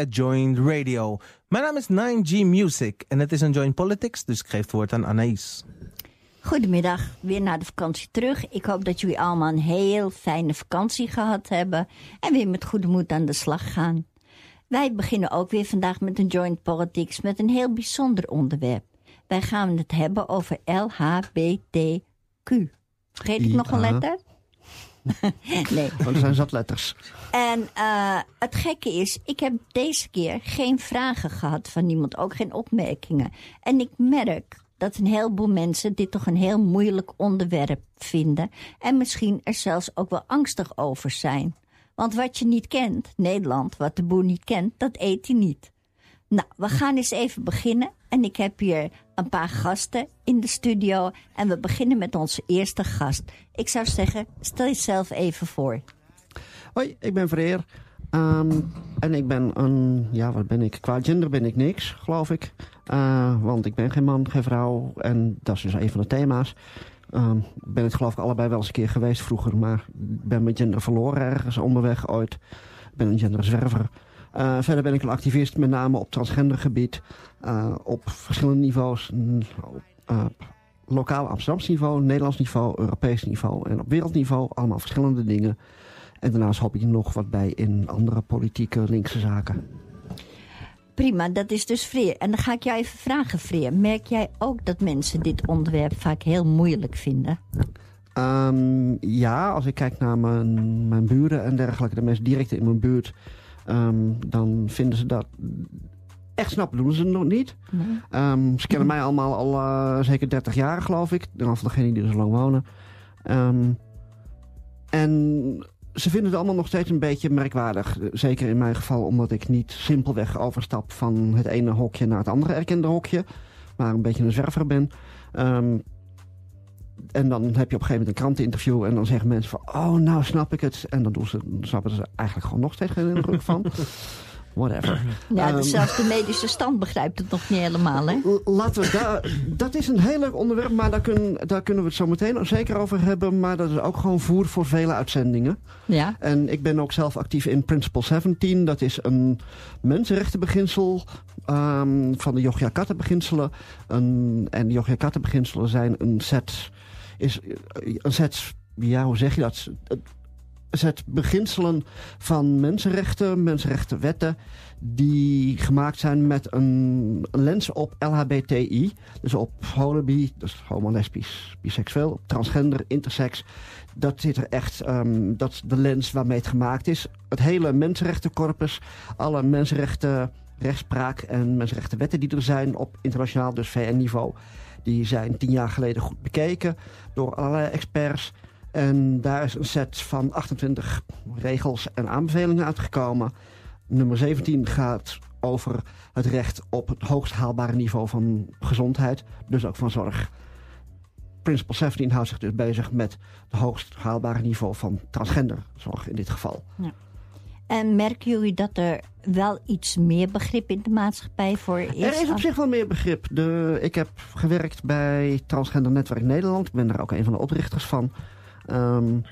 at Joint Radio. Mijn naam is 9G Music en het is een Joint Politics, dus ik geef het woord aan Anaïs. Goedemiddag, weer naar de vakantie terug. Ik hoop dat jullie allemaal een heel fijne vakantie gehad hebben en weer met goede moed aan de slag gaan. Wij beginnen ook weer vandaag met een Joint Politics met een heel bijzonder onderwerp. Wij gaan het hebben over LHBTQ. Vergeet ik nog een letter? Nee. Want er zijn zat letters. En uh, het gekke is, ik heb deze keer geen vragen gehad van niemand, ook geen opmerkingen. En ik merk dat een heleboel mensen dit toch een heel moeilijk onderwerp vinden. En misschien er zelfs ook wel angstig over zijn. Want wat je niet kent, Nederland, wat de boer niet kent, dat eet hij niet. Nou, we gaan eens even beginnen. En ik heb hier een paar gasten in de studio. En we beginnen met onze eerste gast. Ik zou zeggen, stel jezelf even voor. Hoi, ik ben Vereer. Um, en ik ben een, ja wat ben ik? Qua gender ben ik niks, geloof ik. Uh, want ik ben geen man, geen vrouw. En dat is dus een van de thema's. Um, ben het geloof ik allebei wel eens een keer geweest vroeger. Maar ben mijn gender verloren ergens onderweg ooit. Ben een genderzwerver. Uh, verder ben ik een activist, met name op transgendergebied. Uh, op verschillende niveaus. Uh, lokaal Amsterdams niveau, Nederlands niveau, Europees niveau en op wereldniveau. Allemaal verschillende dingen. En daarnaast hoop ik nog wat bij in andere politieke linkse zaken. Prima, dat is dus Freer. En dan ga ik jou even vragen, Freer. Merk jij ook dat mensen dit onderwerp vaak heel moeilijk vinden? Um, ja, als ik kijk naar mijn, mijn buren en dergelijke, de mensen direct in mijn buurt... Um, dan vinden ze dat echt snappen doen ze het nog niet. Nee. Um, ze kennen mij allemaal al uh, zeker 30 jaar, geloof ik. Van degenen die er zo lang wonen. Um, en ze vinden het allemaal nog steeds een beetje merkwaardig. Zeker in mijn geval omdat ik niet simpelweg overstap van het ene hokje naar het andere erkende hokje. Maar een beetje een zwerver ben. Um, en dan heb je op een gegeven moment een kranteninterview en dan zeggen mensen van... oh, nou snap ik het. En dan, doen ze, dan snappen ze eigenlijk gewoon nog steeds geen indruk van. Whatever. Ja, um, zelfs de medische stand begrijpt het nog niet helemaal, hè? Laten we daar... Dat is een heel leuk onderwerp, maar daar, kun, daar kunnen we het zo meteen zeker over hebben. Maar dat is ook gewoon voer voor vele uitzendingen. Ja. En ik ben ook zelf actief in Principle 17. Dat is een mensenrechtenbeginsel um, van de Yogyakarta-beginselen. En de Yogyakarta-beginselen zijn een set... Is een set ja, hoe zeg je dat? het beginselen van mensenrechten, mensenrechtenwetten... die gemaakt zijn met een lens op LHBTI. Dus op homobi, dus homo, lesbisch, biseksueel, transgender, intersex. Dat zit er echt, um, dat is de lens waarmee het gemaakt is. Het hele mensenrechtencorpus, alle mensenrechten, rechtspraak en mensenrechtenwetten die er zijn... op internationaal, dus VN-niveau... die zijn tien jaar geleden goed bekeken door allerlei experts... En daar is een set van 28 regels en aanbevelingen uitgekomen. Nummer 17 gaat over het recht op het hoogst haalbare niveau van gezondheid. Dus ook van zorg. Principle 17 houdt zich dus bezig met het hoogst haalbare niveau van transgenderzorg in dit geval. Ja. En merken jullie dat er wel iets meer begrip in de maatschappij voor is? Er is op zich wel meer begrip. De, ik heb gewerkt bij Transgender Netwerk Nederland. Ik ben daar ook een van de oprichters van. Um,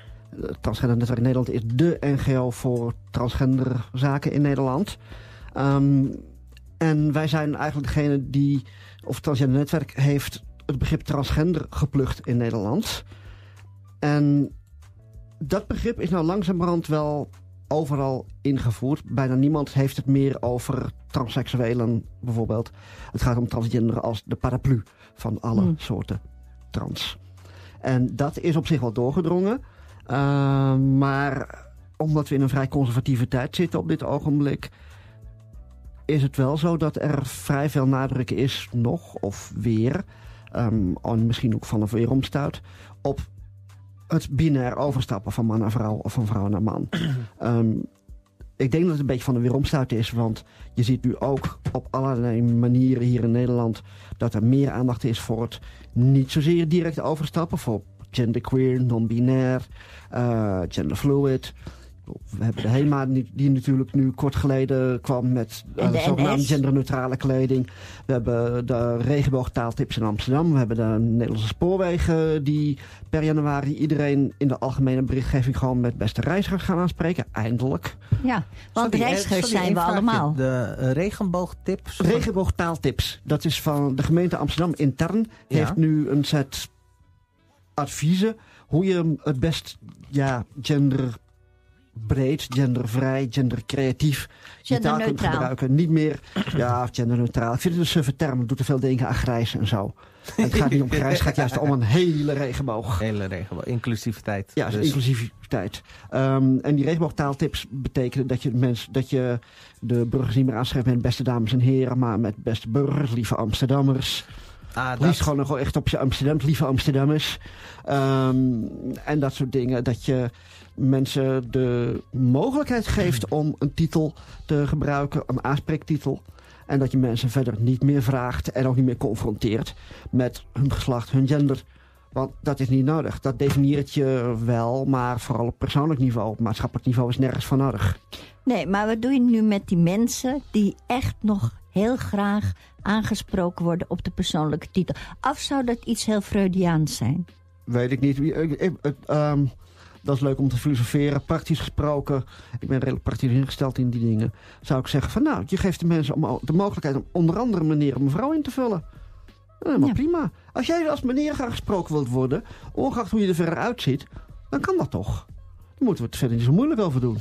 Transgender Netwerk Nederland is de NGO voor transgenderzaken in Nederland. Um, en wij zijn eigenlijk degene die, of Transgender Netwerk heeft het begrip transgender geplukt in Nederland. En dat begrip is nou langzamerhand wel overal ingevoerd. Bijna niemand heeft het meer over transseksuelen bijvoorbeeld. Het gaat om transgender als de paraplu van alle mm. soorten trans. En dat is op zich wel doorgedrongen. Uh, maar omdat we in een vrij conservatieve tijd zitten op dit ogenblik... is het wel zo dat er vrij veel nadruk is, nog of weer... Um, en misschien ook van een weeromstuit... op het binair overstappen van man naar vrouw of van vrouw naar man. um, ik denk dat het een beetje van een weeromstuit is. Want je ziet nu ook op allerlei manieren hier in Nederland... dat er meer aandacht is voor het niet zozeer direct overstappen. Voor genderqueer, non-binair, uh, genderfluid. We hebben de HEMA, die, natuurlijk nu kort geleden kwam met uh, de zogenaamde genderneutrale kleding. We hebben de regenboogtaaltips in Amsterdam. We hebben de Nederlandse spoorwegen die per januari iedereen in de algemene berichtgeving gewoon met beste reizigers gaan aanspreken. Eindelijk. Ja, want Sorry, eh, reizigers sorry, zijn we allemaal. De eh, regenboogtips. Regenboogtaaltips. Dat is van de gemeente Amsterdam intern. Ja. Heeft nu een set adviezen hoe je het best ja, genderbreed, gendervrij, gendercreatief je taal kunt Genderneutraal. gebruiken. Niet meer ja, genderneutraal. Ik vind het een suffe term. Het doet te veel denken aan grijs en zo. En het gaat niet om grijs, het gaat juist om een hele regenboog. Hele regenboog. Inclusiviteit. Ja, dus inclusiviteit. Ehm, en die regenboogtaaltips betekenen dat je, mens, dat je de burgers niet meer aanschrijft met beste dames en heren, maar met beste burgers, lieve Amsterdammers. Ah, Liefst dat, gewoon nog wel echt op je Amsterdam, lieve Amsterdammers. Ehm, en dat soort dingen. Dat je mensen de mogelijkheid geeft om een titel te gebruiken, een aanspreektitel. En dat je mensen verder niet meer vraagt en ook niet meer confronteert met hun geslacht, hun gender. Want dat is niet nodig. Dat definieert je wel, maar vooral op persoonlijk niveau. Op maatschappelijk niveau is nergens van nodig. Nee, maar wat doe je nu met die mensen die echt nog heel graag aangesproken worden op de persoonlijke titel? Of zou dat iets heel Freudiaans zijn? Weet ik niet. Ehm, dat is leuk om te filosoferen. Praktisch gesproken, ik ben redelijk praktisch ingesteld in die dingen. Zou ik zeggen van nou, je geeft de mensen om, de mogelijkheid om onder andere meneer en mevrouw in te vullen. Helemaal Ja. prima. Als jij als meneer graag gesproken wilt worden, ongeacht hoe je er verder uitziet, dan kan dat toch. Dan moeten we het verder niet zo moeilijk over doen.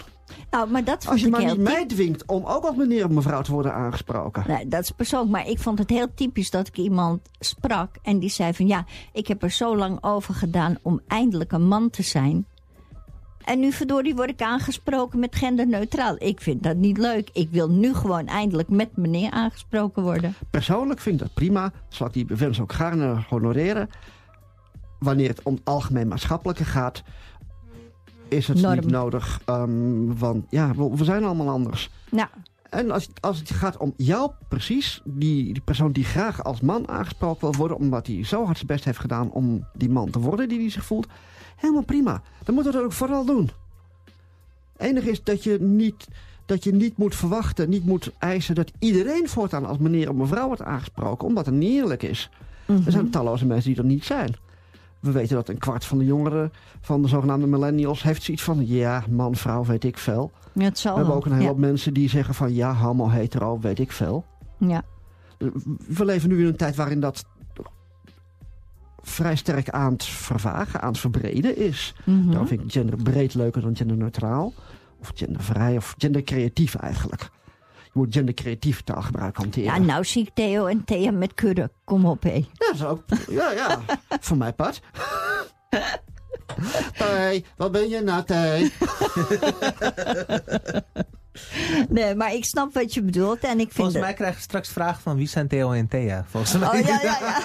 Nou, maar dat Als je maar niet mij dwingt om ook als meneer en mevrouw te worden aangesproken. Nee, dat is persoonlijk, maar ik vond het heel typisch dat ik iemand sprak en die zei van ja, ik heb er zo lang over gedaan om eindelijk een man te zijn. En nu verdorie word ik aangesproken met genderneutraal. Ik vind dat niet leuk. Ik wil nu gewoon eindelijk met meneer aangesproken worden. Persoonlijk vind ik dat prima. Zal ik die wens ook gaarne honoreren. Wanneer het om algemeen maatschappelijke gaat, is het Norm. niet nodig. want ja, we, we zijn allemaal anders. Nou, En als, als het gaat om jou precies, die, die persoon die graag als man aangesproken wil worden, omdat hij zo hard zijn best heeft gedaan om die man te worden die hij zich voelt, helemaal prima. Dan moeten we dat ook vooral doen. Enig is dat je niet, dat je niet moet verwachten, niet moet eisen dat iedereen voortaan als meneer of mevrouw wordt aangesproken, omdat het niet eerlijk is. Er zijn talloze mensen die dat niet zijn. We weten dat een kwart van de jongeren van de zogenaamde millennials heeft zoiets van... ja, man, vrouw, weet ik veel. ja, het zal We hebben wel. ook een hele ja. hoop mensen die zeggen van... ja, homo, hetero, weet ik veel. Ja. We leven nu in een tijd waarin dat vrij sterk aan het vervagen, aan het verbreden is. Mhm. Daarom vind ik gender breed leuker dan genderneutraal. Of gendervrij, of gendercreatief eigenlijk. Je moet gendercreatief taalgebruik hanteren. Ja, nou zie ik Theo en Thea met kurren. Kom op, hé. Ja, dat is ook. Ja, ja. Voor mij part. Hey, wat ben je nou, Thij? Nee, maar ik snap wat je bedoelt. En ik vind Volgens het- mij krijgen we straks vragen van wie zijn Theo en Thea. Volgens mij. Oh ja, ja, ja.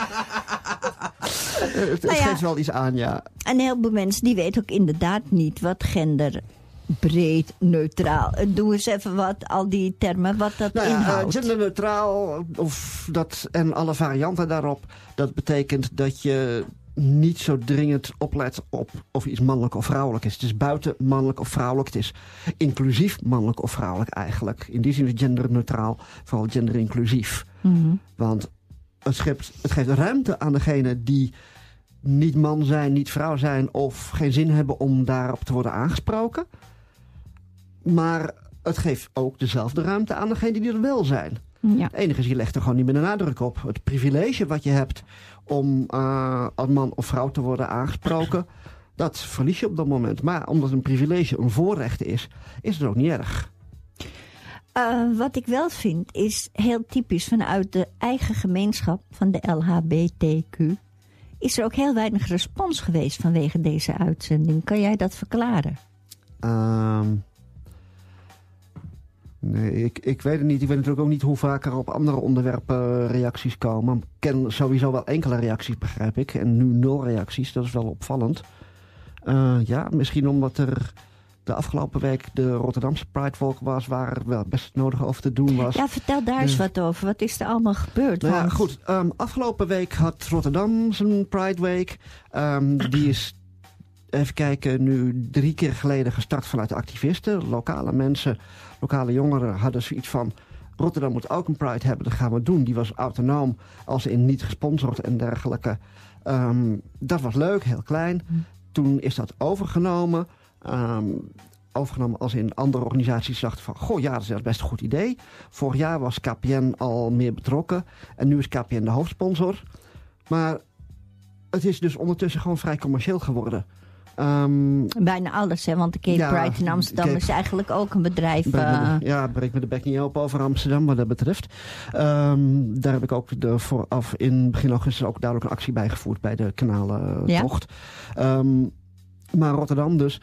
Het, het Nou ja. geeft wel iets aan, ja. En heel veel mensen die weten ook inderdaad niet wat gender breed, neutraal. Doe eens even wat, al die termen, wat dat Nou ja, eh, inhoudt. genderneutraal of dat, en alle varianten daarop. Dat betekent dat je niet zo dringend oplet op of iets mannelijk of vrouwelijk is. Het is buiten mannelijk of vrouwelijk. Het is inclusief mannelijk of vrouwelijk eigenlijk. In die zin is genderneutraal vooral genderinclusief. Mhm. Want het, schept, het geeft ruimte aan degenen die niet man zijn, niet vrouw zijn... of geen zin hebben om daarop te worden aangesproken. Maar het geeft ook dezelfde ruimte aan degenen die er wel zijn. Ja. Het enige is, je legt er gewoon niet meer de nadruk op. Het privilege wat je hebt om eh, als man of vrouw te worden aangesproken... dat verlies je op dat moment. Maar omdat een privilege een voorrecht is, is het ook niet erg. Eh, wat ik wel vind is heel typisch vanuit de eigen gemeenschap van de LHBTQ. Is er ook heel weinig respons geweest vanwege deze uitzending? Kan jij dat verklaren? Ehm, nee, ik, ik weet het niet. Ik weet natuurlijk ook niet hoe vaak er op andere onderwerpen reacties komen. Ik ken sowieso wel enkele reacties, begrijp ik. En nu nul reacties, dat is wel opvallend. Eh, ja, misschien omdat er de afgelopen week de Rotterdamse Pride Walk was... waar wel best het nodige over te doen was. Ja, vertel daar eens wat over. Wat is er allemaal gebeurd? Nou ja, goed. ehm, afgelopen week had Rotterdam zijn Pride Week. Ehm, die is even kijken, nu drie keer geleden gestart vanuit activisten. Lokale mensen, lokale jongeren hadden zoiets van... Rotterdam moet ook een Pride hebben, dat gaan we doen. Die was autonoom, als in niet gesponsord en dergelijke. Ehm, dat was leuk, heel klein. Toen is dat overgenomen. Ehm, overgenomen als in andere organisaties dachten van... goh, ja, dat is best een goed idee. Vorig jaar was KPN al meer betrokken. En nu is KPN de hoofdsponsor. Maar het is dus ondertussen gewoon vrij commercieel geworden. Ehm, Bijna alles, hè? Want de Cape Ja, Pride in Amsterdam Cape- is eigenlijk ook een bedrijf. breek eh, de- ja, breek me de bek niet open over Amsterdam wat dat betreft. Ehm, daar heb ik ook de vooraf in begin augustus ook duidelijk een actie bijgevoerd bij de Ja. kanalentocht. Ehm maar Rotterdam dus.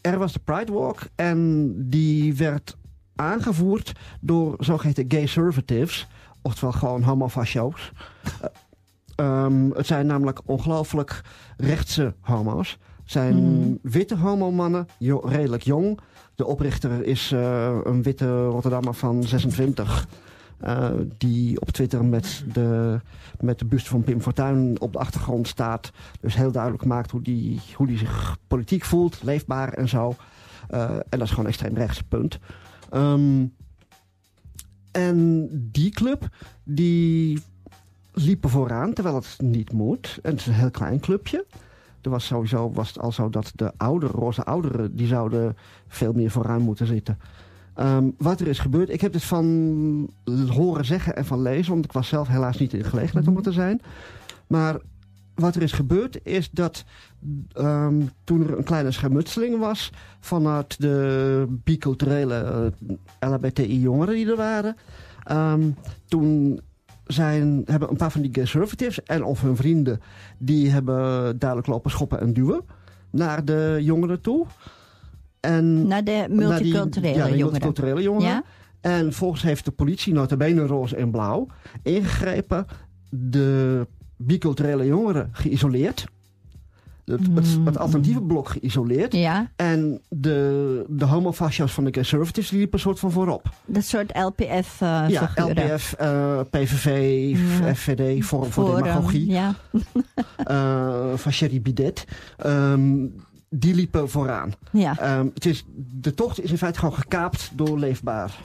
Er was de Pride Walk en die werd aangevoerd door zogeheten gay conservatives. Oftewel gewoon homofascio's. Eh, ehm, het zijn namelijk ongelooflijk rechtse homo's. Het zijn Mhm. witte homomannen, jo- redelijk jong. De oprichter is eh, een witte Rotterdammer van 26. eh, die op Twitter met de, met de buste van Pim Fortuyn op de achtergrond staat. Dus heel duidelijk maakt hoe die, hoe die zich politiek voelt, leefbaar en zo. Eh, en dat is gewoon extreem rechts, punt. Ehm, en die club, die liepen vooraan, terwijl het niet moet. En het is een heel klein clubje. Er was sowieso was het al zo dat de ouderen, roze ouderen, die zouden veel meer vooraan moeten zitten. Ehm, wat er is gebeurd, ik heb dit van horen zeggen en van lezen, want ik was zelf helaas niet in gelegenheid om er te zijn. Maar wat er is gebeurd is dat ehm, toen er een kleine schermutseling was vanuit de biculturele eh, LHBTI-jongeren die er waren, ehm, toen zijn, hebben een paar van die conservatives en of hun vrienden, die hebben duidelijk lopen schoppen en duwen naar de jongeren toe. En naar de naar die- multiculturele ja, die jongeren. multiculturele jongeren. Ja? En volgens heeft de politie, notabene roze en blauw, ingegrepen. De biculturele jongeren geïsoleerd. Het, het, Hmm. het alternatieve blok geïsoleerd. Ja, En de, de homofascia's van de conservatives liepen een soort van voorop. dat soort LPF-figuren. ja, LPF, eh, PVV, Ja. FVD, Forum voor, ehm, Demagogie, ja. eh van Sherry Bidet. Ehm, die liepen vooraan. ja. Ehm, het is, de tocht is in feite gewoon gekaapt door Leefbaar.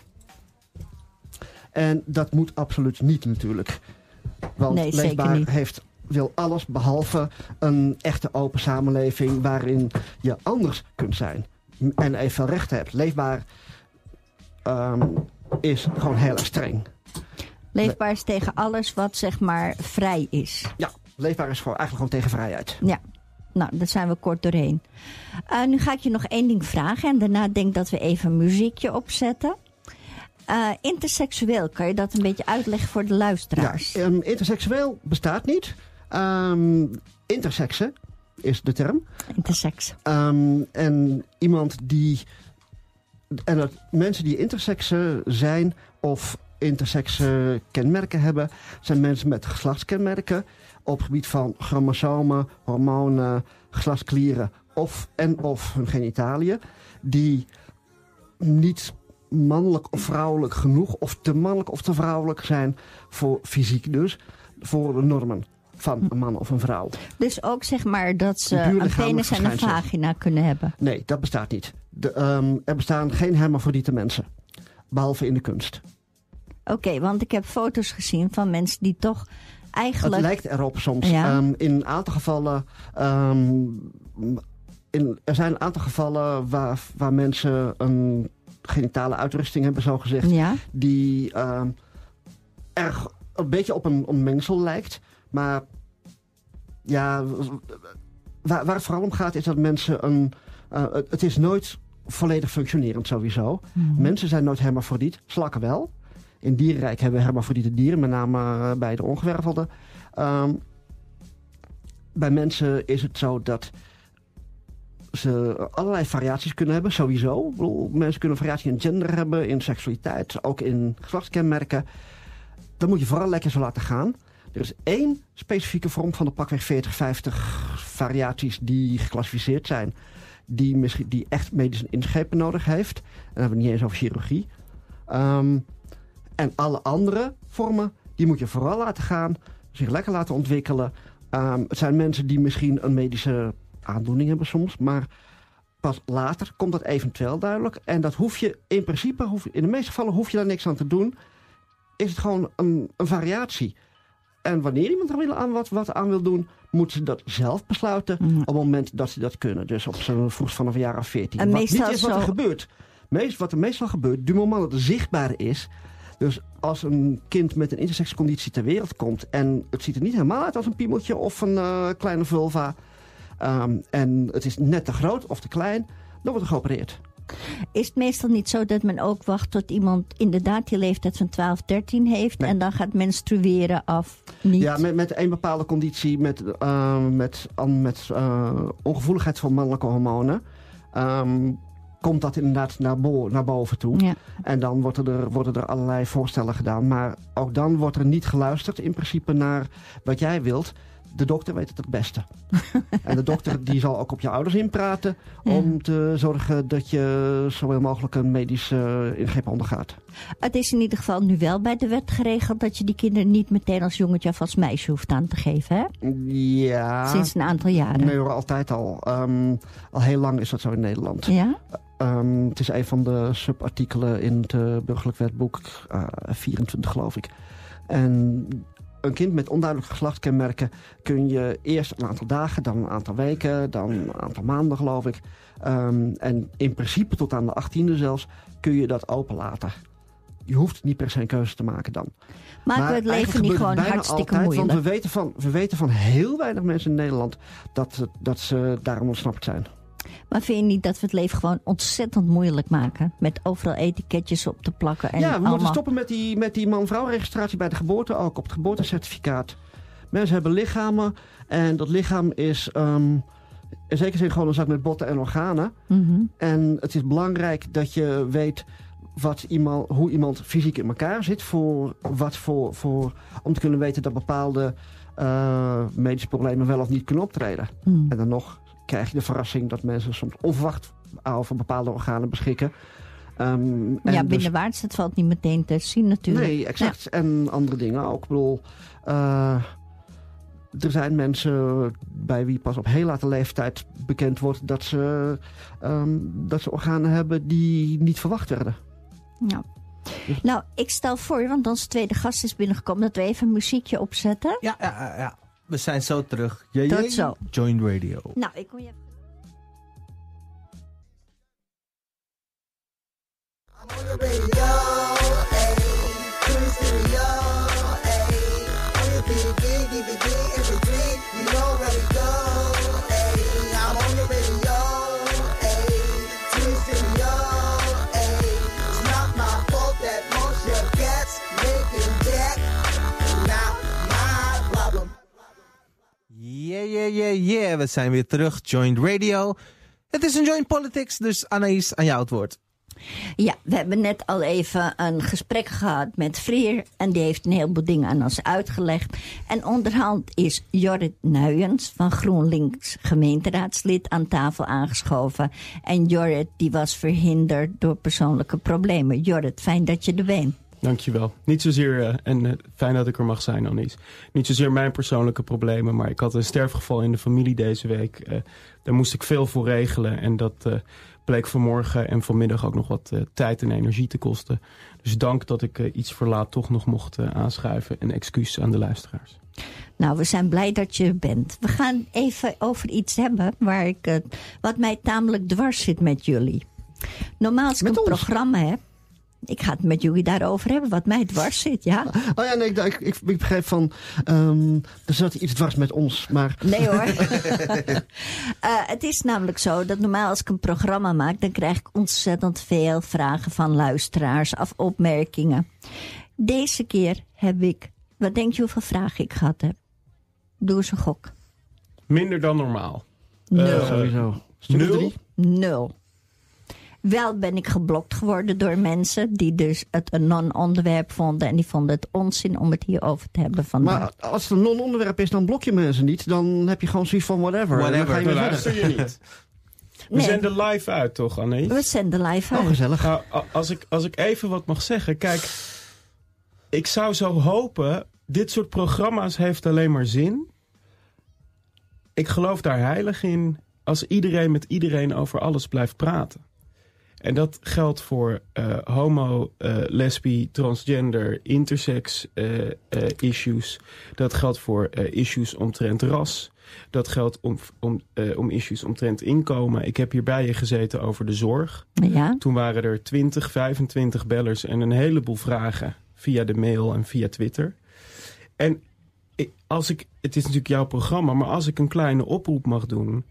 En dat moet absoluut niet natuurlijk. Want Nee, Leefbaar heeft, wil alles behalve een echte open samenleving... waarin je anders kunt zijn en evenveel rechten hebt. Leefbaar ehm, is gewoon heel erg streng. Leefbaar is tegen alles wat zeg maar vrij is. Ja, Leefbaar is gewoon, eigenlijk gewoon tegen vrijheid. Ja, nou, daar zijn we kort doorheen. Eh, nu ga ik je nog één ding vragen en daarna denk ik dat we even een muziekje opzetten. Eh, interseksueel, kan je dat een beetje uitleggen voor de luisteraars? Ja, ehm, interseksueel bestaat niet. Ehm interseksen is de term. Intersex. Ehm, en iemand die. En dat mensen die interseksen zijn of intersekse kenmerken hebben, zijn mensen met geslachtskenmerken op het gebied van chromosomen, hormonen, geslachtsklieren of en of hun genitaliën, die niet mannelijk of vrouwelijk genoeg of te mannelijk of te vrouwelijk zijn voor fysiek dus, voor de normen van een man of een vrouw. Dus ook zeg maar dat ze een penis en een vagina kunnen hebben. Nee, dat bestaat niet. De, ehm, er bestaan geen hermafrodiete mensen. Behalve in de kunst. Oké, want ik heb foto's gezien van mensen die toch Het eigenlijk... lijkt erop soms. Ja. Ehm, in een aantal gevallen. ehm, in, er zijn een aantal gevallen waar, waar mensen een genitale uitrusting hebben, zo gezegd. Ja, Die erg een beetje op een, een mengsel lijkt. Maar ja, waar, waar het vooral om gaat is dat mensen een. eh, het, is nooit volledig functionerend sowieso. Mhm. Mensen zijn nooit hermafrodiet, slakken wel. In dierenrijk hebben we hermafrodiete dieren, met name eh, bij de ongewervelden. Ehm, bij mensen is het zo dat ze allerlei variaties kunnen hebben, sowieso. Bedoel, mensen kunnen variatie in gender hebben, in seksualiteit, ook in geslachtskenmerken. Dat moet je vooral lekker zo laten gaan. Er is één specifieke vorm van de pakweg 40, 50 variaties die geclassificeerd zijn. Die, misschien, die echt medische ingrepen nodig heeft. En dan hebben we niet eens over chirurgie. Ehm, en alle andere vormen, die moet je vooral laten gaan. Zich lekker laten ontwikkelen. Ehm, het zijn mensen die misschien een medische aandoening hebben soms, maar pas later komt dat eventueel duidelijk. En dat hoef je in principe, hoef, in de meeste gevallen hoef je daar niks aan te doen. Is het gewoon een, een variatie. En wanneer iemand er wil aan wat, wat aan wil doen, moet ze dat zelf besluiten Mhm. op het moment dat ze dat kunnen. Dus op zo'n vroeg vanaf een jaar of 14. En wat meestal niet is wat er zo- gebeurt. Meest, wat er meestal gebeurt, du moment dat het zichtbaar is. Dus als een kind met een intersexconditie ter wereld komt... en het ziet er niet helemaal uit als een piemeltje of een eh, kleine vulva... ehm, en het is net te groot of te klein, dan wordt er geopereerd. Is het meestal niet zo dat men ook wacht tot iemand inderdaad die leeftijd van 12, 13 heeft Nee. en dan gaat menstrueren af? Niet. Ja, met, met een bepaalde conditie, met, eh, met, met eh, ongevoeligheid voor mannelijke hormonen... ehm, komt dat inderdaad naar, bo- naar boven toe. Ja. En dan worden er, worden er allerlei voorstellen gedaan. Maar ook dan wordt er niet geluisterd in principe naar wat jij wilt. De dokter weet het het beste. en de dokter die zal ook op je ouders inpraten... om te zorgen dat je zoveel mogelijk een medische ingreep ondergaat. Het is in ieder geval nu wel bij de wet geregeld dat je die kinderen niet meteen als jongetje of als meisje hoeft aan te geven. Hè? Ja, Sinds een aantal jaren. nee hoor, altijd al. Ehm, al heel lang is dat zo in Nederland. Ja? Ehm, het is een van de subartikelen in het eh, burgerlijk wetboek, eh, 24 geloof ik. En een kind met onduidelijk geslachtskenmerken kun je eerst een aantal dagen, dan een aantal weken, dan een aantal maanden geloof ik. Ehm, en in principe tot aan de 18e zelfs kun je dat openlaten. Je hoeft niet per se een keuze te maken dan. Maken we het leven niet gewoon hartstikke altijd, moeilijk? Want we weten, van, we weten van heel weinig mensen in Nederland dat, dat ze daarom ontsnapt zijn. Maar vind je niet dat we het leven gewoon ontzettend moeilijk maken? Met overal etiketjes op te plakken en ja, we allemaal... moeten stoppen met die, met die man-vrouw registratie bij de geboorte ook, op het geboortecertificaat. Mensen hebben lichamen en dat lichaam is ehm, in zekere zin gewoon een zak met botten en organen. Mhm. En het is belangrijk dat je weet wat iemand, hoe iemand fysiek in elkaar zit. Voor, wat voor, voor, om te kunnen weten dat bepaalde eh, medische problemen wel of niet kunnen optreden. Mm. En dan nog krijg je de verrassing dat mensen soms onverwacht over bepaalde organen beschikken. Ehm, en Ja, dus- binnenwaarts, dat valt niet meteen te zien natuurlijk. Nee, exact. En andere dingen ook. Ik bedoel, eh, er zijn mensen bij wie pas op heel late leeftijd bekend wordt dat ze, ehm, dat ze organen hebben die niet verwacht werden. Ja. Nou, ik stel voor, want onze tweede gast is binnengekomen, dat we even een muziekje opzetten. Ja, ja, ja, ja. We zijn zo terug. Ja, Tot zo. Joint Radio. Nou, ik kom je even... Yeah, yeah, yeah, yeah. We zijn weer terug. Joint Radio. Het is een Joint Politics, dus Anaïs, aan jou het woord. Ja, we hebben net al even een gesprek gehad met Freer. En die heeft een heleboel dingen aan ons uitgelegd. En onderhand is Jorrit Nuyens van GroenLinks gemeenteraadslid aan tafel aangeschoven. En Jorrit die was verhinderd door persoonlijke problemen. Jorrit, fijn dat je er bent. Dankjewel. Niet zozeer, eh, en eh, fijn dat ik er mag zijn, Annelies. Niet zozeer mijn persoonlijke problemen, maar ik had een sterfgeval in de familie deze week. Eh, daar moest ik veel voor regelen en dat eh, bleek vanmorgen en vanmiddag ook nog wat eh, tijd en energie te kosten. Dus dank dat ik eh, iets verlaat toch nog mocht eh, aanschuiven en excuus aan de luisteraars. Nou, we zijn blij dat je er bent. We gaan even over iets hebben waar ik, eh, wat mij tamelijk dwars zit met jullie. Normaal als ik Met een ons? programma heb. Ik ga het met jullie daarover hebben, wat mij dwars zit, ja. Oh ja, nee, ik, ik, ik, ik begreep van, ehm, er zat iets dwars met ons, maar... Nee hoor. Eh, het is namelijk zo dat normaal als ik een programma maak, dan krijg ik ontzettend veel vragen van luisteraars of opmerkingen. Deze keer heb ik, wat denk je hoeveel vragen ik gehad heb? Doe eens een gok. Minder dan normaal. Nul. Eh, Sowieso. Nul? Nul. Wel ben ik geblokt geworden door mensen die dus het een non-onderwerp vonden. En die vonden het onzin om het hierover te hebben vandaag. Maar als het een non-onderwerp is, dan blok je mensen niet. Dan heb je gewoon zoiets van whatever. En dan ga je weer Dan verder. luister je niet. We Nee. zenden live uit, toch, Anne? We zenden live Oh, uit. gezellig. Nou, als ik, als ik even wat mag zeggen. Kijk, ik zou zo hopen. Dit soort programma's heeft alleen maar zin. ik geloof daar heilig in als iedereen met iedereen over alles blijft praten. En dat geldt voor uh, homo, uh, lesbi, transgender, intersex uh, issues. Dat geldt voor issues omtrent ras. Dat geldt om, om, om issues omtrent inkomen. Ik heb hier bij je gezeten over de zorg. Ja. Toen waren er 20, 25 bellers en een heleboel vragen via de mail en via Twitter. En als ik, het is natuurlijk jouw programma, maar als ik een kleine oproep mag doen,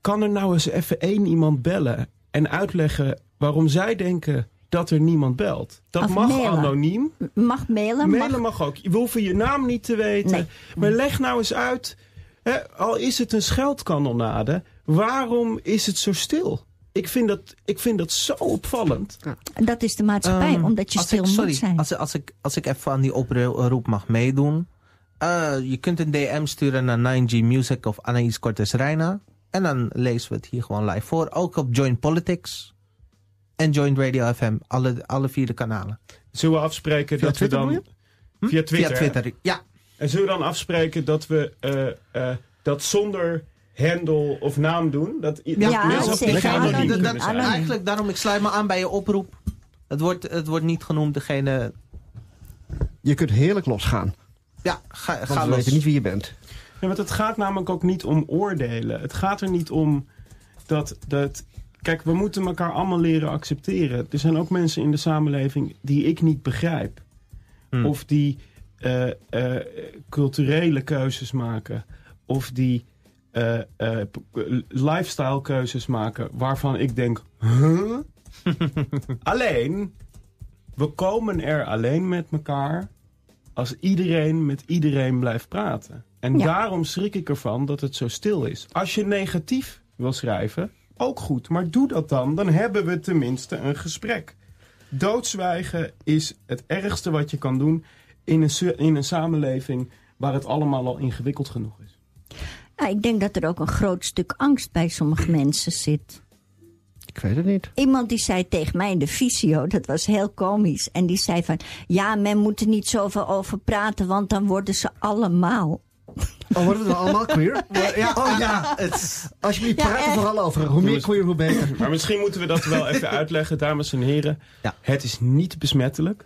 kan er nou eens even één iemand bellen en uitleggen waarom zij denken dat er niemand belt. Dat Of mag mailen. anoniem. Mag mailen. Mailen mag... mag ook. We hoeven je naam niet te weten. Nee. Maar leg nou eens uit, hè, al is het een scheldkanonade, waarom is het zo stil? Ik vind dat, ik vind dat zo opvallend. Dat is de maatschappij, Ehm, omdat je stil ik, sorry, moet zijn. Als, als, ik, als ik even aan die oproep mag meedoen. Eh, je kunt een DM sturen naar 9G Music of Anaïs Cortes Reina. En dan lezen we het hier gewoon live voor. Ook op Joint Politics en Joint Radio FM. Alle, alle vier de kanalen. Zullen we afspreken Via dat Twitter we dan... Hm? Via Twitter. Via Twitter, ja. En zullen we dan afspreken dat we eh, eh, dat zonder handle of naam doen? Dat Ja, mensen anoniem Dat- zijn. Eigenlijk, daarom, ik sluit me aan bij je oproep. Het wordt, het wordt niet genoemd, degene... Je kunt heerlijk losgaan. Ja, ga, Want ga we los. weten niet wie je bent. Ja, want het gaat namelijk ook niet om oordelen. Het gaat er niet om dat, dat... Kijk, we moeten elkaar allemaal leren accepteren. Er zijn ook mensen in de samenleving die ik niet begrijp. Hmm. Of die eh, eh, culturele keuzes maken. Of die eh, lifestyle keuzes maken waarvan ik denk... Huh? alleen, we komen er alleen met elkaar als iedereen met iedereen blijft praten. En Ja. daarom schrik ik ervan dat het zo stil is. Als je negatief wil schrijven, ook goed. Maar doe dat dan. Dan hebben we tenminste een gesprek. Doodzwijgen is het ergste wat je kan doen in een, in een samenleving waar het allemaal al ingewikkeld genoeg is. Nou, ik denk dat er ook een groot stuk angst bij sommige mensen zit. Ik weet het niet. Iemand die zei tegen mij in de visio, dat was heel komisch. En die zei van, ja, men moet er niet zoveel over praten, want dan worden ze allemaal. Oh, worden we dan allemaal queer? Ja, oh ja. Het, Alsjeblieft, Ja, praat er echt. vooral over. Hoe meer queer, hoe beter. Maar misschien moeten we dat wel even uitleggen, dames en heren. Ja. Het is niet besmettelijk.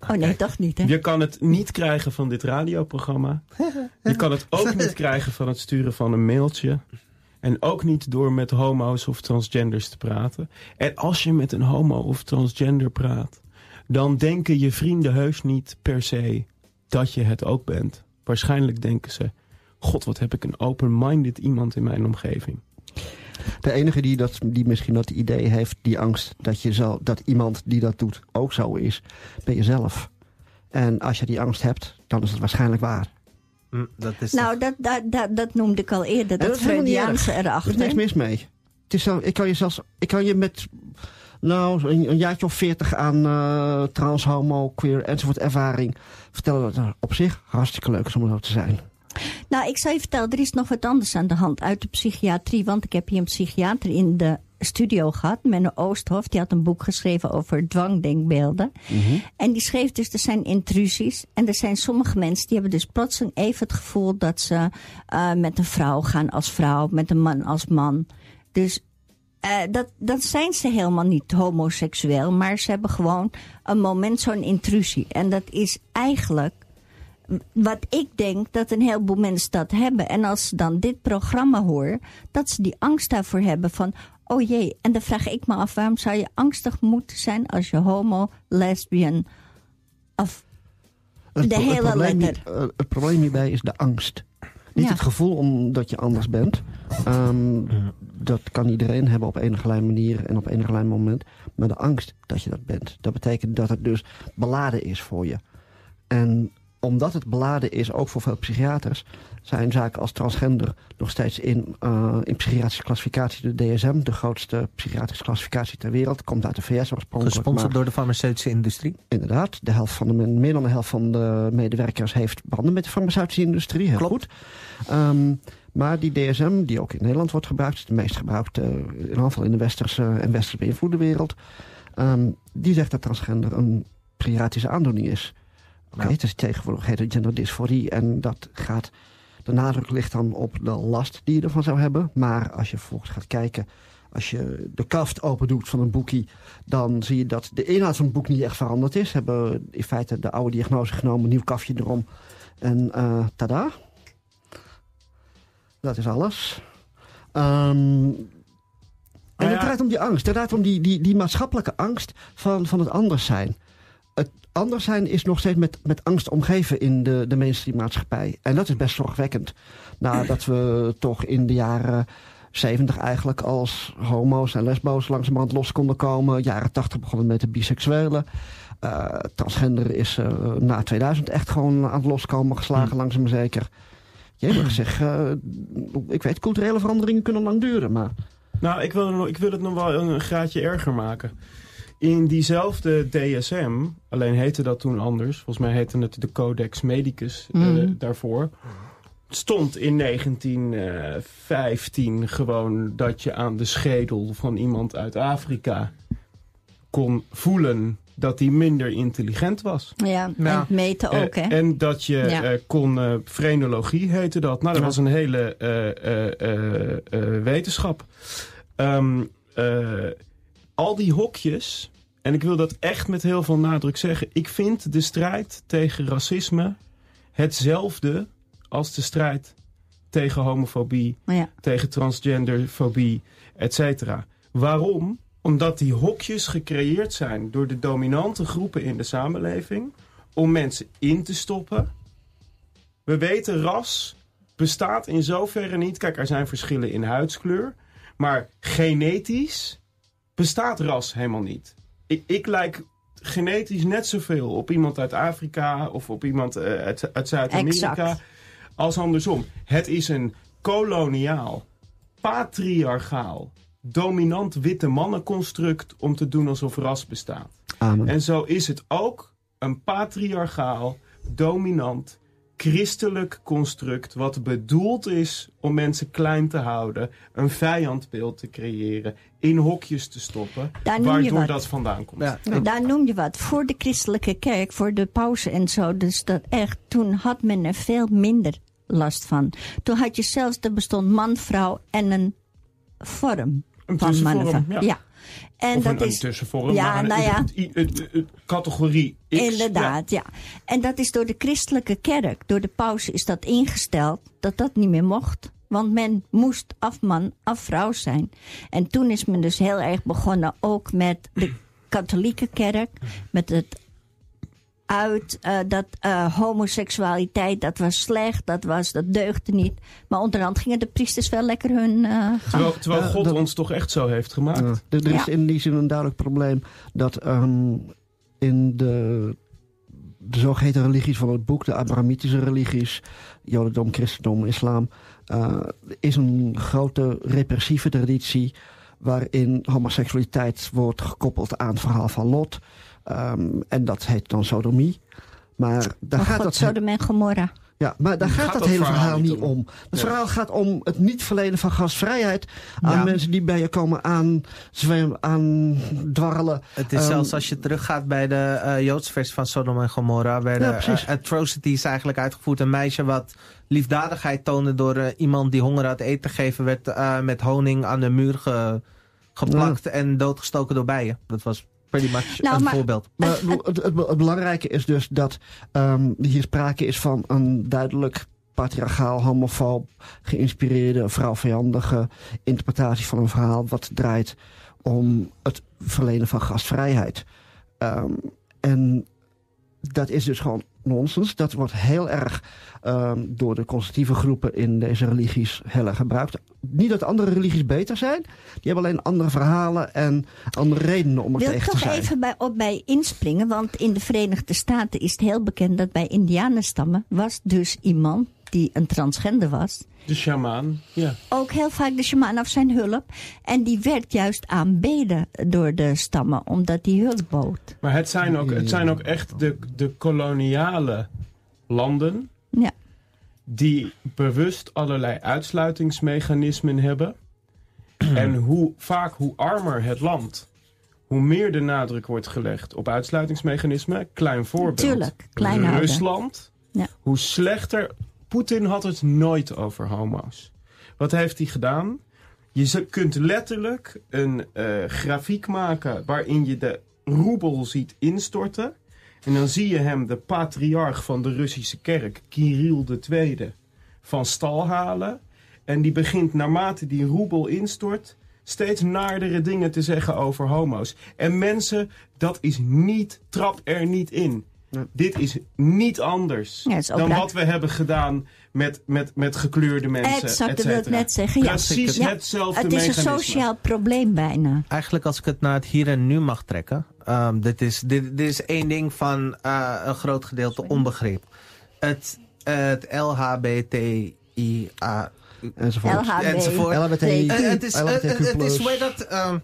Oh nee, toch niet, hè? Je kan het niet krijgen van dit radioprogramma. Je kan het ook niet krijgen van het sturen van een mailtje. En ook niet door met homo's of transgenders te praten. En als je met een homo of transgender praat, dan denken je vrienden heus niet per se dat je het ook bent. Waarschijnlijk denken ze: God, wat heb ik een open-minded iemand in mijn omgeving. De enige die, dat, die misschien dat idee heeft, die angst dat, je zo, dat iemand die dat doet ook zo is, ben je zelf. En als je die angst hebt, dan is het waarschijnlijk waar. Hm, dat is Nou, dat, dat, dat, dat noemde ik al eerder, dat dat Freudiaanse Er is erachter. niks mis mee. Het is zo, ik kan je zelfs, ik kan je met nou, een, een jaartje of veertig aan eh, trans, homo, queer enzovoort ervaring vertellen dat het op zich hartstikke leuk is om zo te zijn. Nou, ik zal je vertellen, er is nog wat anders aan de hand uit de psychiatrie. Want ik heb hier een psychiater in de studio gehad, Menno Oosthof. Die had een boek geschreven over dwangdenkbeelden. En die schreef dus, er zijn intrusies. En er zijn sommige mensen die hebben dus plotseling even het gevoel dat ze eh, met een vrouw gaan als vrouw, met een man als man. Dus eh, dat, dat zijn ze helemaal niet homoseksueel, maar ze hebben gewoon een moment zo'n intrusie. En dat is eigenlijk wat ik denk dat een heleboel mensen dat hebben. En als ze dan dit programma horen, dat ze die angst daarvoor hebben van, oh jee. En dan vraag ik me af, waarom zou je angstig moeten zijn als je homo, lesbian of Het, De het hele letter. hier- eh, het probleem hierbij is de angst. Niet Ja. het gevoel omdat je anders bent. Ehm, Dat kan iedereen hebben op enige manier en op enige moment. Maar de angst dat je dat bent. Dat betekent dat het dus beladen is voor je. En omdat het beladen is, ook voor veel psychiaters... zijn zaken als transgender nog steeds in, eh, in psychiatrische klassificatie... de DSM, de grootste psychiatrische klassificatie ter wereld. Komt uit de VS oorspronkelijk. Gesponsord door de farmaceutische industrie. Inderdaad, de helft van de, meer dan de helft van de medewerkers heeft banden met de farmaceutische industrie. Heel Klopt. goed. Ehm, maar die DSM, die ook in Nederland wordt gebruikt, is de meest gebruikte, in ieder geval in de westerse en westers beïnvloede wereld. ehm, die zegt dat transgender een psychiatrische aandoening is. Oké, is tegenwoordig heet het genderdysforie en dat gaat De nadruk ligt dan op de last die je ervan zou hebben. Maar als je vervolgens gaat kijken, als je de kaft open doet van een boekie... dan zie je dat de inhoud van het boek niet echt veranderd is. Ze hebben in feite de oude diagnose genomen, nieuw kafje erom. En uh, tada. Dat is alles. Um, en het draait om die angst. Het draait om die, die, die maatschappelijke angst van, van het anders zijn. Anders zijn is nog steeds met, met angst omgeven in de, de mainstream maatschappij. En dat is best zorgwekkend. Nadat we toch in de jaren 70 eigenlijk als homo's en lesbo's langzamerhand los konden komen. Jaren 80 begonnen met de biseksuelen. Uh, transgender is uh, na 2000 echt gewoon aan het loskomen geslagen, hm. langzaam maar zeker. Jee, zeg, uh, ik weet, culturele veranderingen kunnen lang duren, maar... Nou, ik wil, ik wil het nog wel een graadje erger maken. In diezelfde DSM, alleen heette dat toen anders. Volgens mij heette het de Codex Medicus mm. daarvoor. Stond in 1915 gewoon dat je aan de schedel van iemand uit Afrika kon voelen dat hij minder intelligent was. Ja, en meten ook, hè? En dat je eh, kon, uh, frenologie heette dat. Nou, dat was een hele uh, wetenschap. Um, al die hokjes, en ik wil dat echt met heel veel nadruk zeggen... ik vind de strijd tegen racisme hetzelfde als de strijd tegen homofobie... Ja. tegen transgenderfobie, et cetera. Waarom? Omdat die hokjes gecreëerd zijn door de dominante groepen in de samenleving... om mensen in te stoppen. We weten, ras bestaat in zoverre niet... Kijk, er zijn verschillen in huidskleur... maar genetisch bestaat ras helemaal niet. Ik, ik lijk genetisch net zoveel op iemand uit Afrika... of op iemand uh, uit, uit Zuid-Amerika als andersom. Het is een koloniaal, patriarchaal dominant witte mannenconstruct om te doen alsof ras bestaat. Amen. En zo is het ook een patriarchaal, dominant, christelijk construct... wat bedoeld is om mensen klein te houden... een vijandbeeld te creëren, in hokjes te stoppen... waardoor dat vandaan komt. Ja. Daar noem je wat. Voor de christelijke kerk, voor de pauze en zo... dus dat echt, toen had men er veel minder last van. Toen had je zelfs, er bestond man, vrouw en een vorm. Een tussenvorm, ja. ja. En of dat een, is, een tussenvorm, ja, nou ja. categorie X. Inderdaad, ja. En dat is door de christelijke kerk, door de paus is dat ingesteld, dat dat niet meer mocht. Want men moest afman, afvrouw zijn. En toen is men dus heel erg begonnen ook met de katholieke kerk, met het uit uh, dat uh, homoseksualiteit, dat was slecht, dat, was, dat deugde niet. Maar onderhand gingen de priesters wel lekker hun uh, Terwijl, terwijl God ons toch echt zo heeft gemaakt. er is in die zin een duidelijk probleem dat um, in de, de zogeheten religies van het boek, de Abrahamitische religies, Jodendom, Christendom, Islam, is een grote repressieve traditie waarin homoseksualiteit wordt gekoppeld aan het verhaal van Lot. Um, en dat heet dan sodomie. Maar daar oh gaat God, dat Sodom en Gomorra. Ja, maar daar gaat, gaat dat hele verhaal, niet om. Het verhaal gaat om het niet verlenen van gastvrijheid aan ja. mensen die bij je komen aan, zwem, aan dwarrelen. Het is um, zelfs als je teruggaat bij de uh, Joodse versie van Sodom en Gomorra, werden ja, uh, atrocities eigenlijk uitgevoerd. Een meisje wat liefdadigheid toonde door uh, iemand die honger had eten te geven, werd met honing aan de muur ge, geplakt ja. en doodgestoken door bijen. Dat was pretty much nou, een maar, voorbeeld. Maar het, het, het, belangrijke is dus dat um, hier sprake is van een duidelijk patriarchaal, homofoob, geïnspireerde, vrouwvijandige interpretatie van een verhaal wat draait om het verlenen van gastvrijheid. Um, en dat is dus gewoon nonsens. Dat wordt heel erg um, door de conservatieve groepen in deze religies heel erg gebruikt. Niet dat andere religies beter zijn. Die hebben alleen andere verhalen en andere redenen om er Wil tegen te zijn. Ik toch even bij, op bij inspringen. Want in de Verenigde Staten is het heel bekend dat bij indianenstammen was dus iemand die een transgender was. De shamaan, ja. Ook heel vaak de shamaan of zijn hulp. En die werd juist aanbeden door de stammen, omdat die hulp bood. Maar het zijn ook, het zijn ook echt de, de koloniale landen... Ja. die bewust allerlei uitsluitingsmechanismen hebben. en hoe, vaak hoe armer het land... Hoe meer de nadruk wordt gelegd op uitsluitingsmechanismen. Klein voorbeeld. Tuurlijk, klein Rusland. Ja. Hoe slechter Poetin had het nooit over homo's. Wat heeft hij gedaan? Je kunt letterlijk een eh, grafiek maken waarin je de roebel ziet instorten. En dan zie je hem, de patriarch van de Russische kerk, Kirill II, van stal halen. En die begint naarmate die roebel instort steeds naardere dingen te zeggen over homo's. En mensen, dat is niet, trap er niet in. Ja. Dit is niet anders Ja, is dan wat we hebben gedaan met, met, met gekleurde mensen. Exact, dat wil ik net zeggen. Ja. Precies Ja, hetzelfde Het is een sociaal probleem bijna. Eigenlijk als ik het naar het hier en nu mag trekken. ehm, dit, is, dit, dit is één ding van eh, een groot gedeelte onbegrip. Het, het LHBTIA Enzovoort. LHB. enzovoort. LHBTI. Eh, het is, het, is, hoe heet dat? ehm,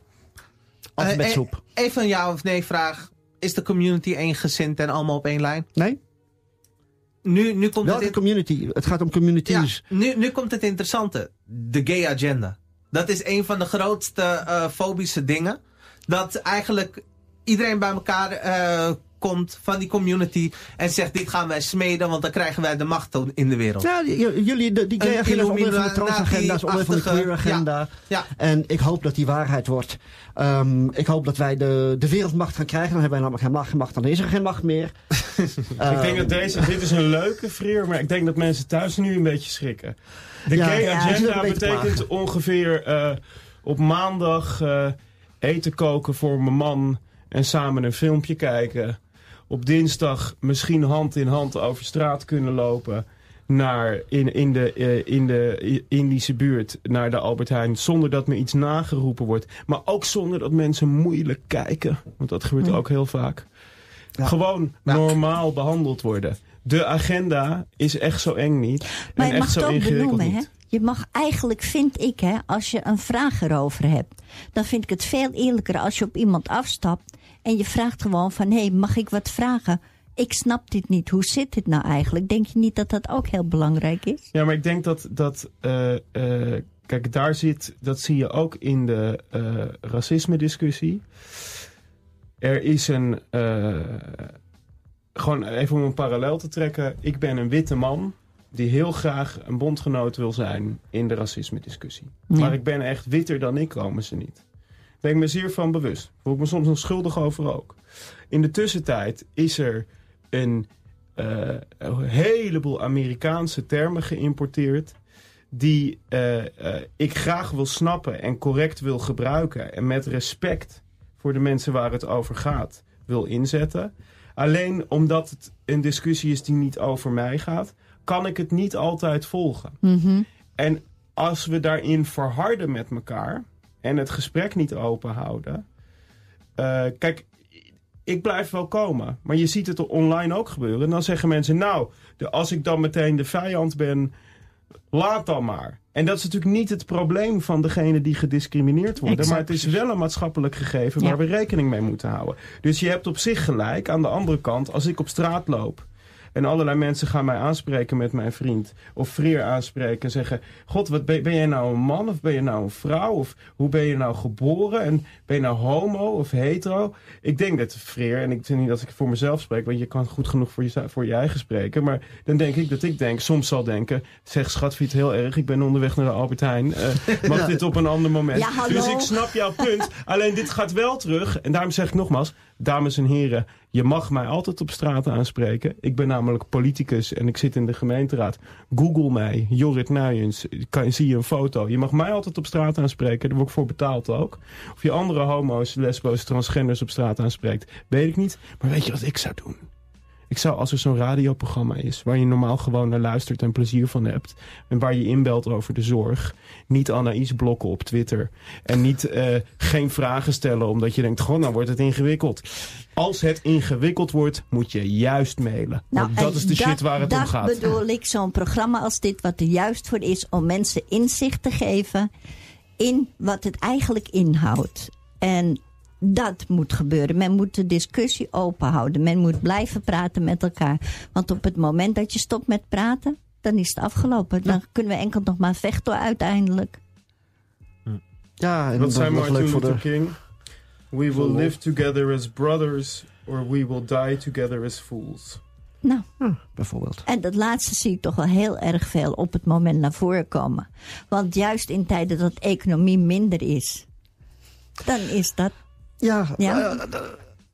Altijd met eh, soep. Even een ja of nee vraag. Is de community eengezind en allemaal op één lijn? Nee? Nu, nu komt Welke het in- community? Het gaat om communities. Ja, nu, nu komt het interessante. De gay agenda. Dat is een van de grootste eh, fobische dingen. Dat eigenlijk iedereen bij elkaar eh, komt van die community en zegt dit gaan wij smeden, want dan krijgen wij de macht in de wereld. Ja, jullie, de, die agenda is onderdeel van de Illuminati- transagenda, is onderdeel van de achtige- queer agenda. Ja. En ik hoop dat die waarheid wordt. Ehm, ik hoop dat wij de, de wereldmacht gaan krijgen. Dan hebben wij namelijk geen macht, geen macht, dan is er geen macht meer. Ik denk dat deze, dit is een leuke vreer, maar ik denk dat mensen thuis nu een beetje schrikken. De Ja, ja, agenda betekent ongeveer eh, op maandag eh, eten koken voor mijn man en samen een filmpje kijken. Op dinsdag misschien hand in hand over straat kunnen lopen naar in, in, de, eh, in de Indische buurt naar de Albert Heijn zonder dat me iets nageroepen wordt. Maar ook zonder dat mensen moeilijk kijken, want dat gebeurt ook heel vaak. Ja. Gewoon Ja. normaal behandeld worden. De agenda is echt zo eng niet. Maar je mag echt het ook benoemen, hè? Je mag eigenlijk, vind ik, hè, als je een vraag erover hebt, dan vind ik het veel eerlijker als je op iemand afstapt en je vraagt gewoon van, hé, hey, mag ik wat vragen? Ik snap dit niet. Hoe zit dit nou eigenlijk? Denk je niet dat dat ook heel belangrijk is? Ja, maar ik denk dat, dat eh, eh, kijk, daar zit, dat zie je ook in de eh racisme discussie. Er is een, gewoon even om een parallel te trekken. Ik ben een witte man die heel graag een bondgenoot wil zijn in de racisme discussie. Ja. Maar ik ben echt witter dan ik, komen ze niet. Ben ik me zeer van bewust. Voel ik me soms nog schuldig over ook. In de tussentijd is er een, eh, een heleboel Amerikaanse termen geïmporteerd... die eh, eh, ik graag wil snappen en correct wil gebruiken... en met respect voor de mensen waar het over gaat wil inzetten. Alleen omdat het een discussie is die niet over mij gaat... kan ik het niet altijd volgen. Mhm. En als we daarin verharden met elkaar en het gesprek niet open houden. eh, kijk, ik blijf wel komen, maar je ziet het er online ook gebeuren. En dan zeggen mensen, nou, de, als ik dan meteen de vijand ben, laat dan maar. En dat is natuurlijk niet het probleem van degene die gediscrimineerd worden. Exact. Maar het is wel een maatschappelijk gegeven Ja. waar we rekening mee moeten houden. Dus je hebt op zich gelijk. Aan de andere kant, als ik op straat loop en allerlei mensen gaan mij aanspreken met mijn vriend. Of Freer aanspreken en zeggen... God, wat ben, ben jij nou een man of ben je nou een vrouw? Of hoe ben je nou geboren? En ben je nou homo of hetero? Ik denk dat Freer, en ik vind niet dat ik voor mezelf spreek... want je kan goed genoeg voor je, voor je eigen spreken... maar dan denk ik dat ik denk, soms zal denken... zeg schat, vind je het heel erg? Ik ben onderweg naar de Albert Heijn. Eh, mag dit op een ander moment? Ja. Dus ik snap jouw punt. Alleen dit gaat wel terug. En daarom zeg ik nogmaals, dames en heren... je mag mij altijd op straat aanspreken. Ik ben namelijk politicus en ik zit in de gemeenteraad. Google mij, Jorrit Nuyens, kan, zie je een foto. Je mag mij altijd op straat aanspreken, daar word ik voor betaald ook. Of je andere homo's, lesbo's, transgenders op straat aanspreekt, weet ik niet. Maar weet je wat ik zou doen? Ik zou, als er zo'n radioprogramma is... waar je normaal gewoon naar luistert en plezier van hebt... en waar je inbelt over de zorg... niet Anaïs blokken op Twitter... en niet eh, geen vragen stellen omdat je denkt... gewoon, nou wordt het ingewikkeld. Als het ingewikkeld wordt, moet je juist mailen. Want dat is de shit waar het Nou, om gaat. Dat bedoel ik, zo'n programma als dit, wat er juist voor is om mensen inzicht te geven in wat het eigenlijk inhoudt. En dat moet gebeuren. Men moet de discussie open houden. Men moet blijven praten met elkaar. Want op het moment dat je stopt met praten, dan is het afgelopen. Dan kunnen we enkel nog maar vechten uiteindelijk. Ja, en Wat was Martin Luther de... King? We will live together as brothers... or we will die together as fools. Nou, bijvoorbeeld. en dat laatste zie ik toch wel heel erg veel op het moment naar voren komen. Want juist in tijden dat economie minder is, dan is dat. Ja, Ja. eh,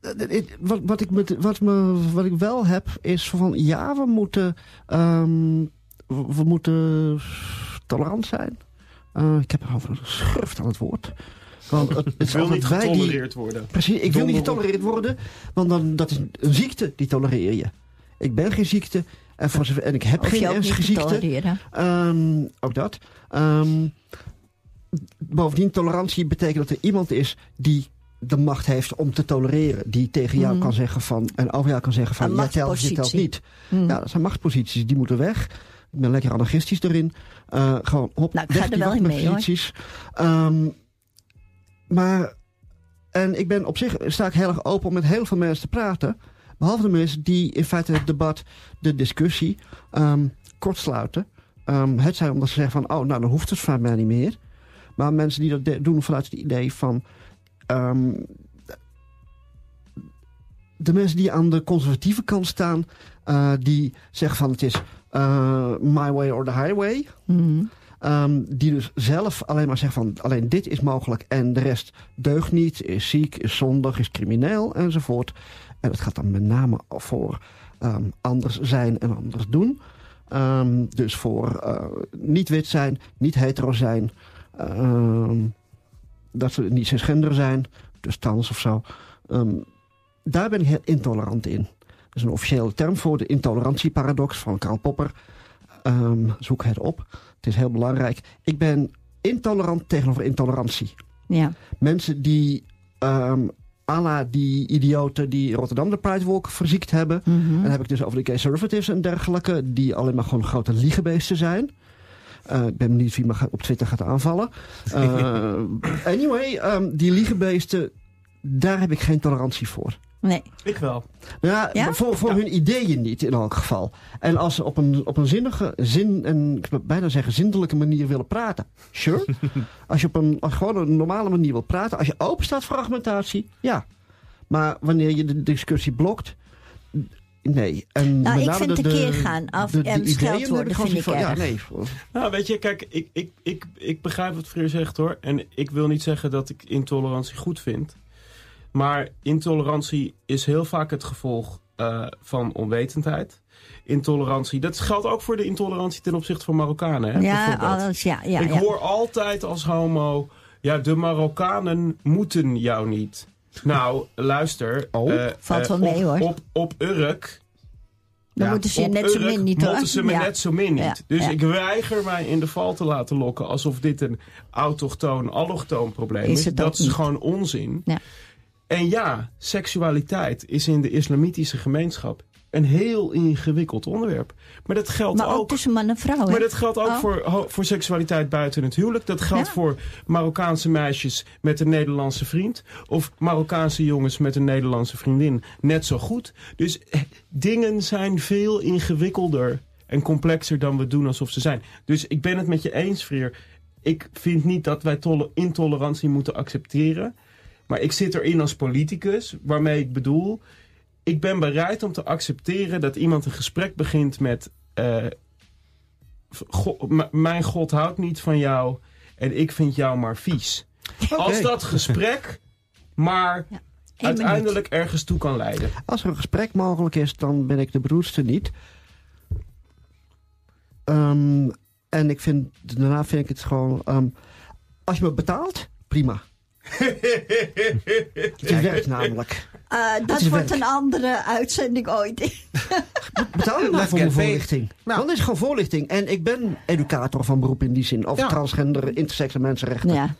eh, eh, wat, wat, ik met, wat, me, wat ik wel heb is van ja, we moeten, ehm, we, moeten tolerant zijn. Eh, ik heb over een schurft aan het woord. Want het, het wil niet die- getolereerd worden. Precies, ik wil niet getolereerd worden, want dan, dat is een ziekte, die tolereer je. Ik ben geen ziekte en, voor en ik heb Of geen ernstige te ziekte. tolereren. Ehm, ook dat. Ehm, bovendien, tolerantie betekent dat er iemand is die de macht heeft om te tolereren. Die tegen jou Mhm. kan zeggen van, en over jou kan zeggen van, jij telt, je telt niet. Hmm. Ja, dat zijn machtsposities, die moeten weg. Ik ben lekker anarchistisch erin. Eh, gewoon hop, Nou, ik weg ga er wel in mee, hoor. machtsposities. Ehm, maar, en ik ben op zich, sta ik heel erg open om met heel veel mensen te praten. Behalve de mensen die in feite het debat, de discussie, ehm kortsluiten. Ehm, het zijn omdat ze zeggen van, oh, nou, dan hoeft het van mij niet meer. Maar mensen die dat doen vanuit het idee van... ehm, de mensen die aan de conservatieve kant staan... eh, die zeggen van het is eh, my way or the highway... Hmm. Ehm, die dus zelf alleen maar zeggen van alleen dit is mogelijk en de rest deugt niet, is ziek, is zondig, is crimineel enzovoort. En het gaat dan met name voor ehm, anders zijn en anders doen. Dus voor eh, niet wit zijn, niet hetero zijn, dat ze niet cisgender zijn, dus trans of zo. Ehm, daar ben ik heel intolerant in. Dat is een officiële term voor de intolerantieparadox van Karl Popper. Ehm, zoek het op. Het is heel belangrijk. Ik ben intolerant tegenover intolerantie. Ja. Mensen die, à la die idioten die Rotterdam de Pride Walk verziekt hebben. Mhm. En dan heb ik dus over de conservatives en dergelijke. Die alleen maar gewoon grote liegebeesten zijn. Eh, ik ben benieuwd wie me gaat- op Twitter gaat aanvallen. Eh, anyway, ehm, die liegebeesten, daar heb ik geen tolerantie voor. Nee. Ik wel. Ja, Ja? voor, voor hun ideeën niet in elk geval. En als ze op een, op een zinnige, zin, en ik wil bijna zeggen zindelijke manier willen praten. Sure. als je op een als gewoon een normale manier wil praten. Als je open staat voor argumentatie. Ja. Maar wanneer je de discussie blokt. Nee. En Nou, met ik name vind de- de keer gaan af de- de en ik gewoon vind ik van, erg. Ja, nee. Nou, weet je, kijk, ik, ik, ik, ik begrijp wat Freer zegt hoor. En ik wil niet zeggen dat ik intolerantie goed vind. Maar intolerantie is heel vaak het gevolg eh, van onwetendheid. Intolerantie, dat geldt ook voor de intolerantie ten opzichte van Marokkanen. Hè, Ja, bijvoorbeeld. alles, ja, ja, ik ja. hoor altijd als homo, ja, de Marokkanen moeten jou niet. Nou, luister. Oh, eh, valt eh, wel mee, op, hoor. Op, op Urk Dan Ja, moeten ze net zo min niet hoor. moeten ze me Ja. net zo min niet. Ja, Dus ik weiger mij in de val te laten lokken alsof dit een autochtoon, allochtoon probleem Is Dat is niet. gewoon onzin. Ja. En ja, seksualiteit is in de islamitische gemeenschap een heel ingewikkeld onderwerp. Maar dat geldt Maar ook ook tussen man en vrouw. hè? maar dat geldt ook Oh. voor, voor seksualiteit buiten het huwelijk. Dat geldt Ja. voor Marokkaanse meisjes met een Nederlandse vriend. Of Marokkaanse jongens met een Nederlandse vriendin. Net zo goed. Dus eh, dingen zijn veel ingewikkelder en complexer dan we doen alsof ze zijn. Dus ik ben het met je eens, Freer. Ik vind niet dat wij tole- intolerantie moeten accepteren. Maar ik zit erin als politicus, waarmee ik bedoel... Ik ben bereid om te accepteren dat iemand een gesprek begint met... eh, "Go- m- mijn God houdt niet van jou en ik vind jou maar vies. Als dat gesprek maar uiteindelijk ergens toe kan leiden. Als er een gesprek mogelijk is, dan ben ik de beroerdste niet. Ehm, en ik vind, daarna vind ik het gewoon... ehm, als je me betaalt, prima. Het werkt namelijk. Eh, dat wordt werk. een andere uitzending ooit. Betaal me maar voor voorlichting. Nou. Dan is het gewoon voorlichting. En ik ben educator van beroep in die zin. Over Ja. transgender, intersex en mensenrechten. ja.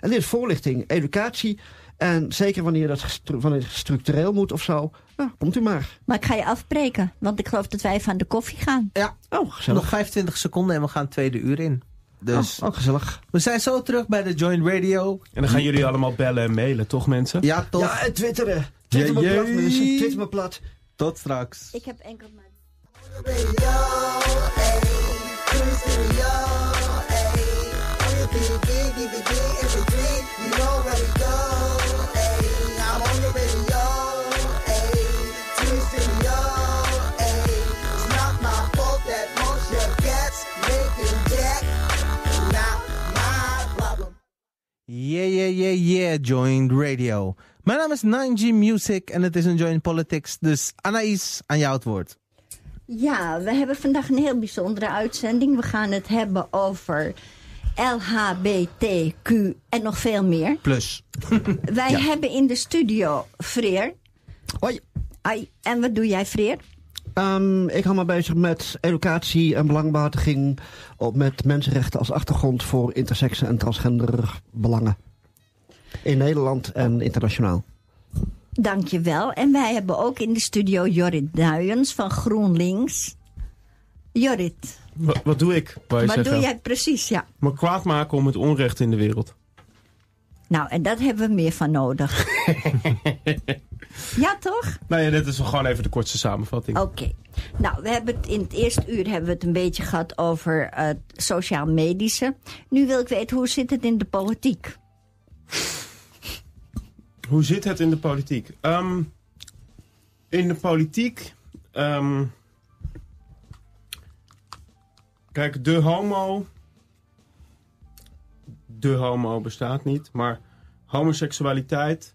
En dit is voorlichting, educatie. En zeker wanneer dat gestru- wanneer structureel moet of zo. Nou, komt u maar. Maar ik ga je afbreken, want ik geloof dat wij even aan de koffie gaan. Ja, Oh, gezellig. nog 25 seconden en we gaan het tweede uur in. Dus Oh, oh, gezellig. we zijn zo terug bij de Joint Radio. En dan gaan jullie allemaal bellen en mailen, toch mensen? Ja, tot, Ja, en twitteren. Zet me plat, mensen. Zet me plat. Tot straks. Ik heb enkel. Yeah, yeah, yeah, yeah, joined radio. Mijn naam is 9G Music en het is een Joint Politics. Dus Anaïs, aan jou het woord. Ja, we hebben vandaag een heel bijzondere uitzending. We gaan het hebben over LHBTQ en nog veel meer. Plus. Wij hebben in de studio Freer. Hoi. Ai, en wat doe jij, Freer? Ehm, ik hou me bezig met educatie en belangbehartiging op, met mensenrechten als achtergrond voor intersex en transgender belangen. In Nederland en internationaal. Dank je wel. En wij hebben ook in de studio Jorrit Duyens van GroenLinks. Jorrit, Wat, wat doe ik? wat zeggen? doe jij precies? Ja. Me kwaad maken om het onrecht in de wereld. Nou, en dat hebben we meer van nodig. ja, toch? Nou ja, dit is wel gewoon even de kortste samenvatting. Oké. Nou, we hebben het in het eerste uur hebben we het een beetje gehad over het sociaal-medische. Nu wil ik weten, hoe zit het in de politiek? Hoe zit het in de politiek? Ehm, in de politiek... ehm, kijk, de homo... De homo bestaat niet, maar homoseksualiteit...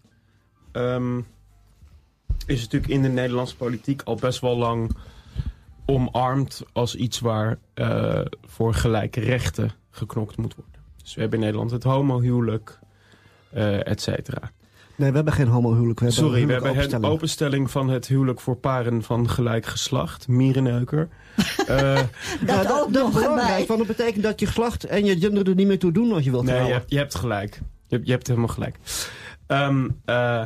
ehm, is natuurlijk in de Nederlandse politiek al best wel lang omarmd als iets waar eh, voor gelijke rechten geknokt moet worden. Dus we hebben in Nederland het homohuwelijk, eh et cetera. Nee, we hebben geen homohuwelijk. We hebben Sorry, een we hebben het openstelling. openstelling van het huwelijk voor paren van gelijk geslacht. Mierenneuker. Eh, Dat Ja, ook dat nog is belangrijk, erbij. want dat betekent dat je geslacht en je gender er niet meer toe doen als je wilt nee, je hebt, je hebt gelijk. Je hebt, je hebt helemaal gelijk. Ehm, eh,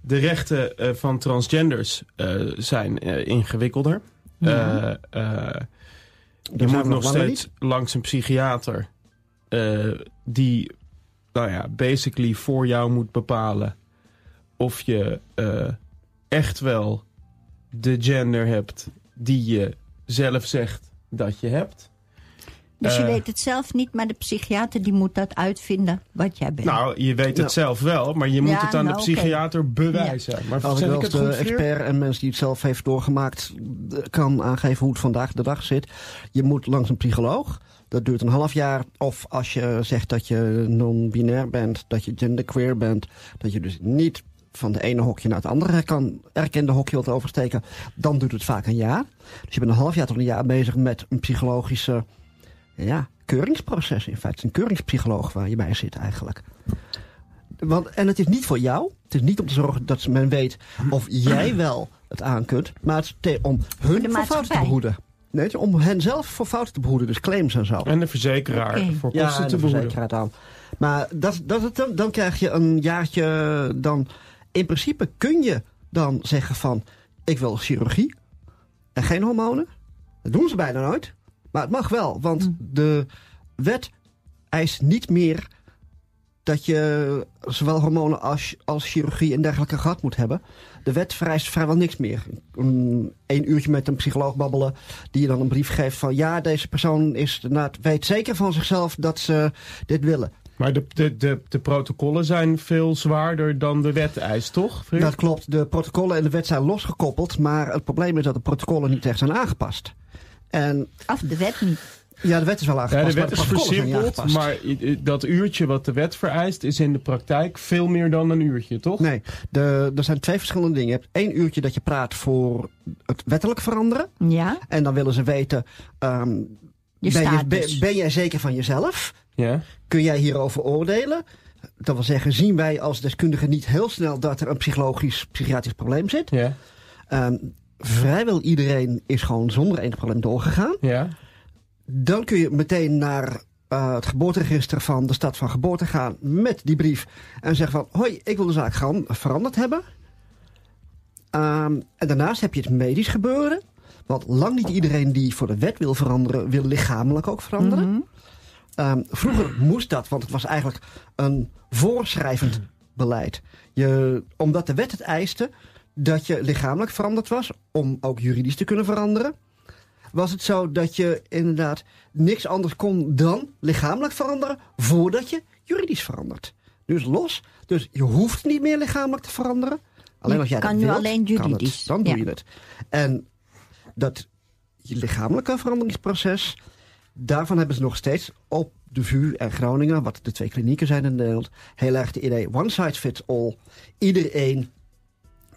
de rechten eh, van transgenders eh, zijn eh, ingewikkelder. Ja. Eh, eh, je moet nog steeds langs een psychiater eh, die, nou ja, basically voor jou moet bepalen of je eh, echt wel de gender hebt die je zelf zegt dat je hebt. Dus je Eh. weet het zelf niet, maar de psychiater die moet dat uitvinden wat jij bent. Nou, je weet het Nou. zelf wel, maar je moet Ja, het aan nou, de oké. psychiater bewijzen. Maar Als ik het de expert en mensen die het zelf heeft doorgemaakt... kan aangeven hoe het vandaag de dag zit. Je moet langs een psycholoog. Dat duurt een half jaar. Of als je zegt dat je non-binair bent, dat je genderqueer bent... dat je dus niet van de ene hokje naar het andere kan, erkende hokje wilt oversteken... dan duurt het vaak een jaar. Dus je bent een half jaar tot een jaar bezig met een psychologische... ja, keuringsproces. In feite het is een keuringspsycholoog waar je bij zit eigenlijk. Want, en het is niet voor jou. Het is niet om te zorgen dat men weet of jij wel het aan kunt. Maar het is te- om de hun voor fouten te behoeden. Nee, om hen zelf voor fouten te behoeden. Dus claims en zo. En de verzekeraar voor ja, kosten en te de behoeden. verzekeraar dan. Maar dat, dat het dan, dan krijg je een jaartje... Dan, in principe kun je dan zeggen van... Ik wil chirurgie en geen hormonen. Dat doen ze bijna nooit. Maar het mag wel, want de wet eist niet meer dat je zowel hormonen als, als chirurgie en dergelijke gehad moet hebben. De wet vereist vrijwel niks meer. Een, een uurtje met een psycholoog babbelen, die je dan een brief geeft van ja, deze persoon is, nou, weet zeker van zichzelf dat ze dit willen. Maar de, de, de, de protocollen zijn veel zwaarder dan de wet eist, toch? Dat klopt, de protocollen en de wet zijn losgekoppeld, maar het probleem is dat de protocollen niet echt zijn aangepast. En Of de wet niet. ja, de wet is wel Ja, aangepast, de wet maar is versimpeld, maar dat uurtje wat de wet vereist is in de praktijk veel meer dan een uurtje, toch? Nee, de, er zijn twee verschillende dingen. Je hebt één uurtje dat je praat voor het wettelijk veranderen. Ja, En dan willen ze weten, ehm, je ben, je, ben, ben jij zeker van jezelf? Ja? Kun jij hierover oordelen? Dat wil zeggen, zien wij als deskundigen niet heel snel dat er een psychologisch, psychiatrisch probleem zit? Ja? Ehm, vrijwel iedereen is gewoon zonder enig probleem doorgegaan. Ja? Dan kun je meteen naar eh, het geboorteregister van de stad van geboorte gaan met die brief. En zeggen van, hoi, ik wil de zaak gaan veranderd hebben. Ehm, en daarnaast heb je het medisch gebeuren. Want lang niet iedereen die voor de wet wil veranderen, wil lichamelijk ook veranderen. Mhm. Ehm, vroeger moest dat, want het was eigenlijk een voorschrijvend beleid. Je, omdat de wet het eiste dat je lichamelijk veranderd was, om ook juridisch te kunnen veranderen, was het zo dat je inderdaad niks anders kon dan lichamelijk veranderen voordat je juridisch verandert. Dus los, dus je hoeft niet meer lichamelijk te veranderen. Alleen als jij kan dat nu alleen het. juridisch. Dan doe Ja. je het. En dat je lichamelijke veranderingsproces, daarvan hebben ze nog steeds op de VU en Groningen, wat de twee klinieken zijn in Nederland, heel erg het idee one size fits all. Iedereen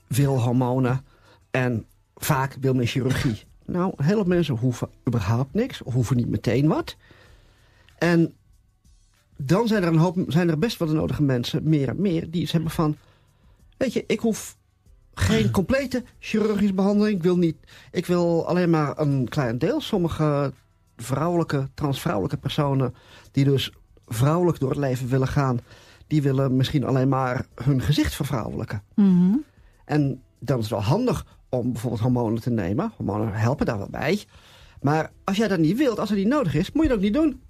wil hormonen en vaak wil men chirurgie. Nou, een heleboel mensen hoeven überhaupt niks, of hoeven niet meteen wat. En dan zijn er, een hoop, zijn er best wel de nodige mensen, meer en meer, die iets hebben van... Weet je, ik hoef geen complete chirurgische behandeling. Ik wil, niet, ik wil alleen maar een klein deel. Sommige vrouwelijke, transvrouwelijke personen... die dus vrouwelijk door het leven willen gaan... die willen misschien alleen maar hun gezicht vervrouwelijken. Mhm. En dan is het wel handig om bijvoorbeeld hormonen te nemen. Hormonen helpen daar wel bij. Maar als jij dat niet wilt, als het niet nodig is, moet je dat ook niet doen.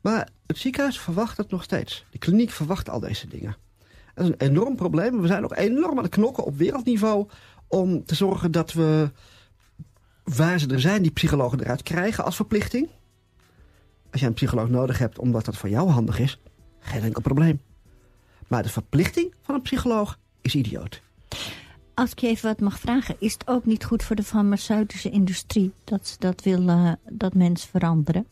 Maar het ziekenhuis verwacht het nog steeds. De kliniek verwacht al deze dingen. Dat is een enorm probleem. We zijn ook enorm aan het knokken op wereldniveau... om te zorgen dat we, waar ze er zijn, die psychologen eruit krijgen als verplichting. Als je een psycholoog nodig hebt omdat dat voor jou handig is... geen enkel probleem. Maar de verplichting van een psycholoog is idioot. Als ik je even wat mag vragen, is het ook niet goed voor de farmaceutische industrie dat ze dat willen, dat mensen veranderen?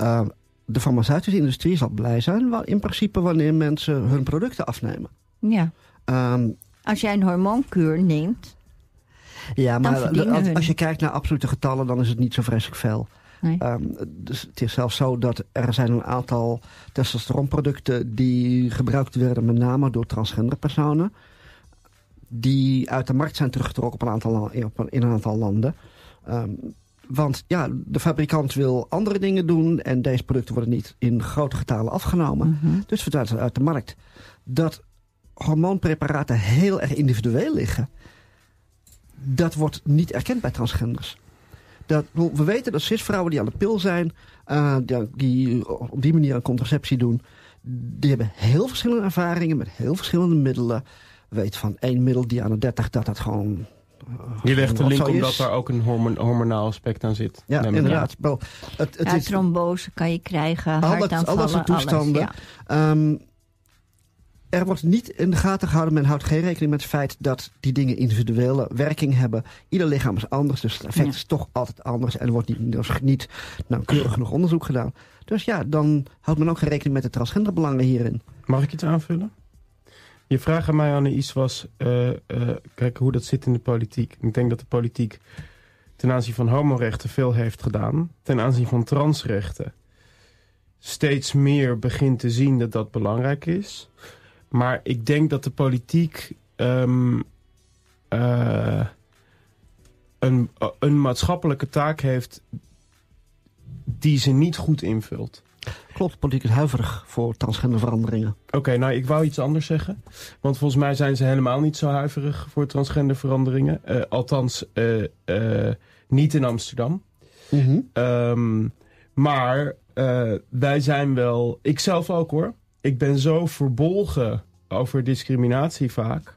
Uh, de farmaceutische industrie zal blij zijn in principe wanneer mensen hun producten afnemen. Ja. Ehm, Als jij een hormoonkuur neemt, ja, maar als, je kijkt naar absolute getallen, dan is het niet zo vreselijk veel. nee. Ehm, dus het is zelfs zo dat er zijn een aantal testosteronproducten die gebruikt werden met name door transgender personen. Die uit de markt zijn teruggetrokken op een aantal, in een aantal landen. Ehm, want ja, de fabrikant wil andere dingen doen en deze producten worden niet in grote getalen afgenomen. Mhm. Dus verdwijnt het uit de markt. Dat hormoonpreparaten heel erg individueel liggen, dat wordt niet erkend bij transgenders. Dat, we weten dat cisvrouwen die aan de pil zijn, eh, die, die op die manier een contraceptie doen, die hebben heel verschillende ervaringen met heel verschillende middelen. We weten van één middel die aan de 30 dat dat gewoon. eh, Je legt de link omdat daar ook een hormon- hormonaal aspect aan zit. Ja, inderdaad. Wel, het, het ja, is, trombose kan je krijgen, Al dat- al dat soort toestanden. alles. Ja. Ehm, er wordt niet in de gaten gehouden, men houdt geen rekening met het feit dat die dingen individuele werking hebben. Ieder lichaam is anders, dus het effect Ja. is toch altijd anders. En er wordt niet, er is niet nauwkeurig genoeg onderzoek gedaan. Dus ja, dan houdt men ook geen rekening met de transgenderbelangen hierin. Mag ik iets aanvullen? Je vraag aan mij, Anne-Is, was... eh, eh, kijk hoe dat zit in de politiek. Ik denk dat de politiek ten aanzien van homorechten veel heeft gedaan. Ten aanzien van transrechten steeds meer begint te zien dat dat belangrijk is. Maar ik denk dat de politiek ehm, eh, een, een maatschappelijke taak heeft die ze niet goed invult. Klopt, politiek is huiverig voor transgenderveranderingen. Oké, nou ik wou iets anders zeggen. Want volgens mij zijn ze helemaal niet zo huiverig voor transgenderveranderingen. Eh, althans, eh, eh, niet in Amsterdam. Ehm, maar eh, wij zijn wel... Ik zelf ook hoor. Ik ben zo verbolgen over discriminatie vaak.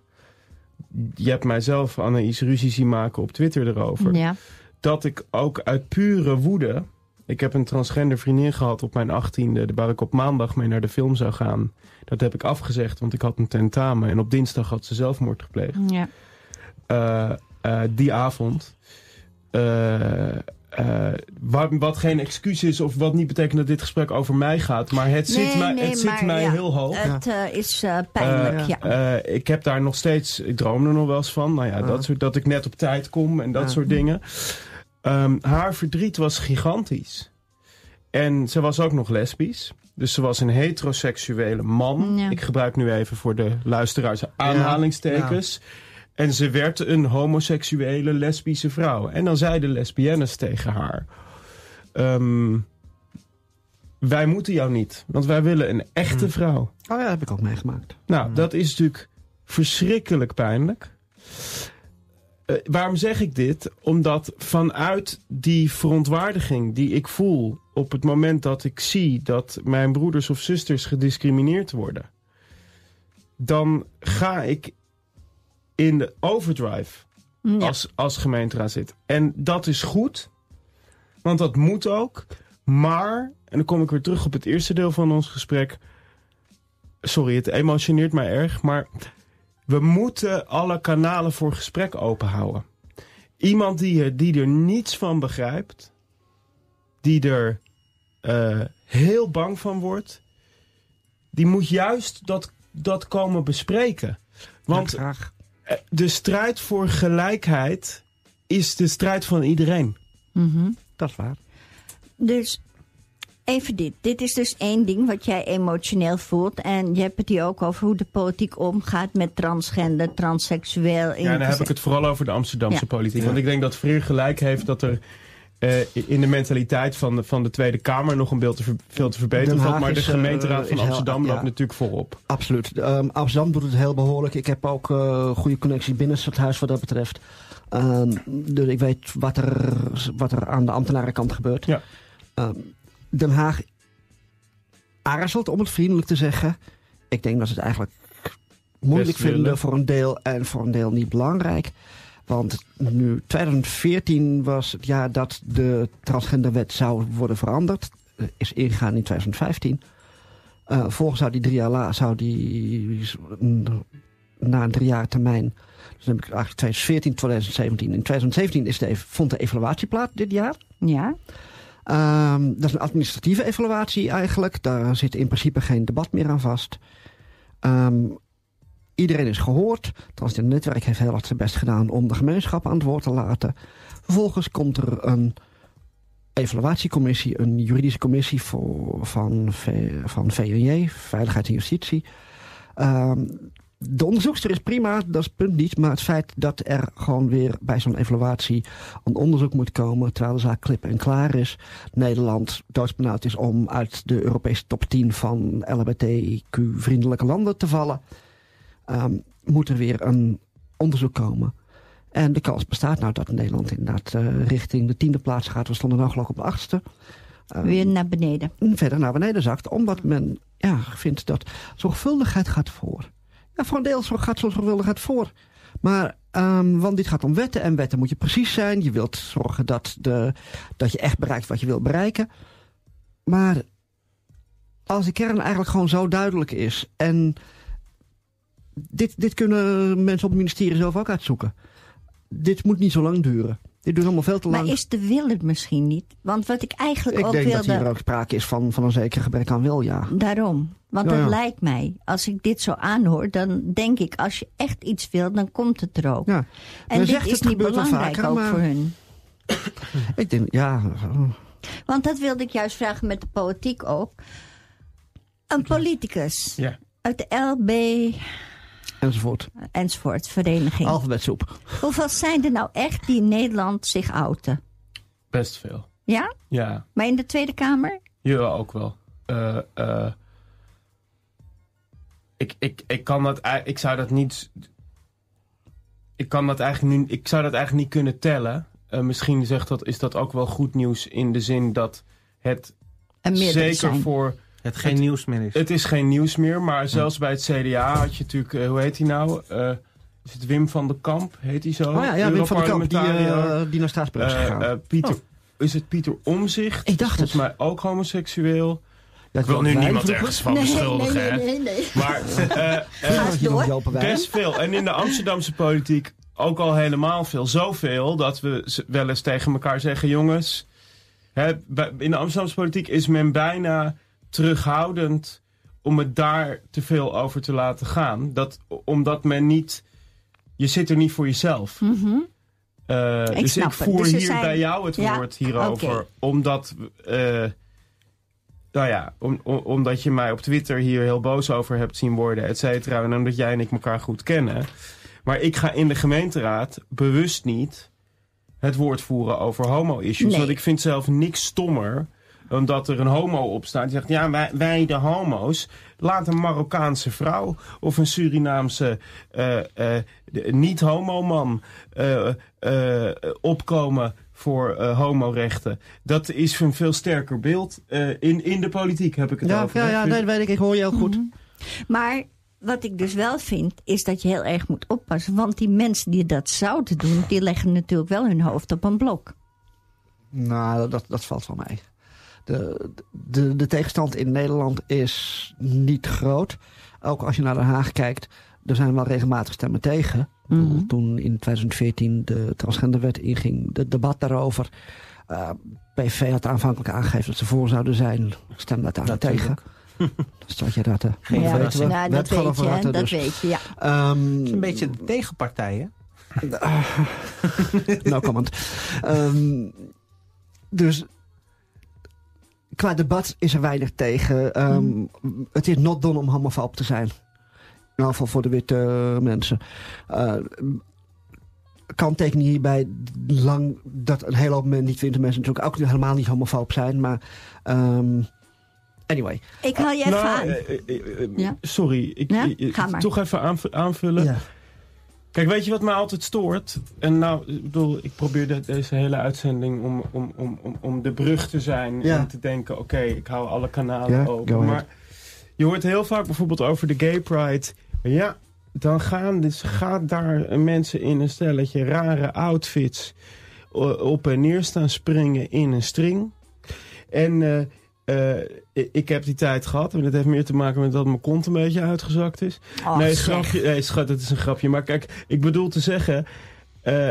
Je hebt mijzelf, Anne-Is, ruzie zien maken op Twitter erover Ja. dat ik ook uit pure woede... Ik heb een transgender vriendin gehad op mijn achttiende... waar ik op maandag mee naar de film zou gaan. Dat heb ik afgezegd, want ik had een tentamen. En op dinsdag had ze zelfmoord gepleegd. Ja. Eh, eh, die avond. Eh, eh, wat, wat geen excuus is of wat niet betekent dat dit gesprek over mij gaat. Maar het zit Nee, mij, nee, het zit maar mij ja, heel hoog. Het eh, is eh, pijnlijk, ja. eh, ik heb daar nog steeds, ik droom er nog wel eens van. Nou ja, dat, soort, dat ik net op tijd kom en dat Ja. soort dingen. Ehm, haar verdriet was gigantisch. En ze was ook nog lesbisch. Dus ze was een heteroseksuele man. Ja. Ik gebruik nu even voor de luisteraars aanhalingstekens. En ze werd een homoseksuele lesbische vrouw. En dan zeiden lesbiennes tegen haar... ehm, wij moeten jou niet, want wij willen een echte Hmm. vrouw. Oh ja, dat heb ik ook meegemaakt. Nou, dat is natuurlijk verschrikkelijk pijnlijk. Eh, waarom zeg ik dit? Omdat vanuit die verontwaardiging die ik voel op het moment dat ik zie dat mijn broeders of zusters gediscrimineerd worden, dan ga ik in de overdrive Ja. als, als gemeenteraad zit. En dat is goed, want dat moet ook. Maar, en dan kom ik weer terug op het eerste deel van ons gesprek. Sorry, het emotioneert mij erg, maar we moeten alle kanalen voor gesprek open houden. Iemand die er, die er niets van begrijpt, die er eh, heel bang van wordt, die moet juist dat, dat komen bespreken. Want Ja, de strijd voor gelijkheid is de strijd van iedereen. Mhm. Dat is waar. Dus even dit. Dit is dus één ding wat jij emotioneel voelt. En je hebt het hier ook over hoe de politiek omgaat met transgender, transseksueel. Ja, dan heb ik het vooral over de Amsterdamse Ja. politiek. Want ik denk dat Freer gelijk heeft dat er eh, in de mentaliteit van de, van de Tweede Kamer nog een beeld te veel te verbeteren valt. Maar de is, eh, gemeenteraad van heel- Amsterdam ja. loopt natuurlijk voorop. Absoluut. Ehm, Amsterdam doet het heel behoorlijk. Ik heb ook eh goede connectie binnen het stadhuis wat dat betreft. Ehm, dus ik weet wat er, wat er aan de ambtenarenkant gebeurt. Ja. Ehm, Den Haag aarzelt, om het vriendelijk te zeggen. Ik denk dat ze het eigenlijk moeilijk vinden voor een deel en voor een deel niet belangrijk. Want nu 2014 was het jaar dat de transgenderwet zou worden veranderd. Eh, Is ingegaan in 2015. Eh volgens zou die drie jaar la, zou die mm, na een drie jaar termijn. Dus dan heb ik eigenlijk 2014, 2017. In 2017 is de, vond de evaluatie plaats dit jaar. Ja, Ehm, dat is een administratieve evaluatie eigenlijk. Daar zit in principe geen debat meer aan vast. Ehm, iedereen is gehoord. Het netwerk heeft heel hard zijn best gedaan om de gemeenschap aan het woord te laten. Vervolgens komt er een evaluatiecommissie, een juridische commissie van, van VNJ, Veiligheid en Justitie. Ehm, de onderzoekster is prima, dat is punt niet. Maar het feit dat er gewoon weer bij zo'n evaluatie een onderzoek moet komen... terwijl de zaak klip en klaar is. Nederland doodsbenauwd is om uit de Europese top 10 van LHBTQ-vriendelijke landen te vallen... ehm, moet er weer een onderzoek komen. En de kans bestaat nou dat Nederland inderdaad eh, richting de tiende plaats gaat. We stonden nou geloof ik op de achtste. Ehm, weer naar beneden. verder naar beneden zakt. Omdat men ja, vindt dat zorgvuldigheid gaat voor. Ja, voor een deel gaat zorgvuldigheid voor. Maar, ehm, want dit gaat om wetten. En wetten moet je precies zijn. Je wilt zorgen dat, de, dat je echt bereikt wat je wilt bereiken. Maar als de kern eigenlijk gewoon zo duidelijk is. En dit, dit kunnen mensen op het ministerie zelf ook uitzoeken. Dit moet niet zo lang duren. Dit duurt allemaal veel te lang. Maar is de wil het misschien niet? Want wat ik eigenlijk Ik ook denk wilde... dat hier ook sprake is van, van een zeker gebrek aan wil, ja. Daarom. Want Ja, dat ja. lijkt mij. Als ik dit zo aanhoor, dan denk ik... als je echt iets wilt, dan komt het er ook. Ja. en Men dit zegt is het niet belangrijk vaker, ook maar- voor hun. Ik denk, ja, Want dat wilde ik juist vragen met de politiek ook. Een politicus Ja. uit de LB enzovoort. enzovoort vereniging. Alfabetsoep. Hoeveel zijn er nou echt die in Nederland zich outen? Best veel. Ja? Ja, Maar in de Tweede Kamer? ja ook wel. Eh, eh, ik, ik, ik kan dat ik zou dat niet ik kan dat eigenlijk nu ik zou dat eigenlijk niet kunnen tellen Eh, misschien zegt dat is dat ook wel goed nieuws in de zin dat het zeker zijn. voor Het geen Het- nieuws meer is. het is geen nieuws meer maar zelfs bij het CDA had je natuurlijk eh, hoe heet hij nou Eh, is het Wim van de Kamp heet hij zo Oh ja, ja Wim van der Kamp, die, eh, die naar Straatsburg is Eh, gegaan. Pieter, Oh. is het Pieter Omzicht? Ik dacht Volgens het. mij ook homoseksueel. Ja, Ik wil nu niemand ergens van beschuldigen, hè? nee, nee. Maar best veel. En in de Amsterdamse politiek ook al helemaal veel. Zoveel dat we wel eens tegen elkaar zeggen... jongens, hè, in de Amsterdamse politiek is men bijna terughoudend... om het daar te veel over te laten gaan. Dat, omdat men niet... Je zit er niet voor jezelf. Mhm. Eh, Ik dus ik voer Dus er hier zijn- bij jou het Ja, woord hierover. Omdat, eh, nou ja, om, om- omdat je mij op Twitter hier heel boos over hebt zien worden, et cetera. En omdat jij en ik elkaar goed kennen. Maar ik ga in de gemeenteraad bewust niet het woord voeren over homo-issues. Nee. Want ik vind zelf niks stommer omdat er een homo op staat. Die zegt, ja, wij, wij de homo's. Laat een Marokkaanse vrouw of een Surinaamse eh, eh, de- niet-homo-man eh, eh, opkomen voor eh, homorechten. Dat is een veel sterker beeld. Eh, in, in de politiek heb ik het Ja, over. ja, ja nee, dat weet ik. Ik hoor je heel goed. Mhm. Maar wat ik dus wel vind, is dat je heel erg moet oppassen. Want die mensen die dat zouden doen, die leggen natuurlijk wel hun hoofd op een blok. Nou, dat, dat valt van mij. De, de, de tegenstand in Nederland is niet groot. Ook als je naar Den Haag kijkt. er zijn wel regelmatig stemmen tegen. Mhm. Toen in 2014 de transgenderwet inging, het debat daarover. eh, PV had aanvankelijk aangegeven dat ze voor zouden zijn. Stemde uiteindelijk tegen. Natuurlijk. Dus dat je dat uh, Geen ja, verrassing. nou, dat weet je, dat dus. weet je, ja. Ehm, Het is een beetje de tegenpartij, hè? no comment. Ehm, dus qua debat is er weinig tegen. Ehm, Het is not done om homofoob te zijn. In ieder geval voor de witte mensen. Uh, kanttekening hierbij lang dat een hele hoop men- niet-witte mensen natuurlijk ook helemaal niet homofoob zijn. Maar ehm, anyway. Ik haal je even Nou, aan. eh, eh, eh, Ja? Sorry, ik, Ja? ik- Ga maar. toch even aanv- aanvullen. Ja. Kijk, weet je wat mij altijd stoort? En nou, ik bedoel, ik probeer de- deze hele uitzending om, om, om, om, om de brug te zijn. Ja. En te denken, oké, ik hou alle kanalen Ja, open. Maar je hoort heel vaak bijvoorbeeld over de gay pride. Ja, dan gaan dus, gaat daar mensen in een stelletje rare outfits op en neer staan springen in een string. En eh, eh, ik- heb die tijd gehad. En het heeft meer te maken met dat mijn kont een beetje uitgezakt is. Oh, nee, grapje. Nee, schat, het is een grapje. Maar kijk, ik bedoel te zeggen... eh,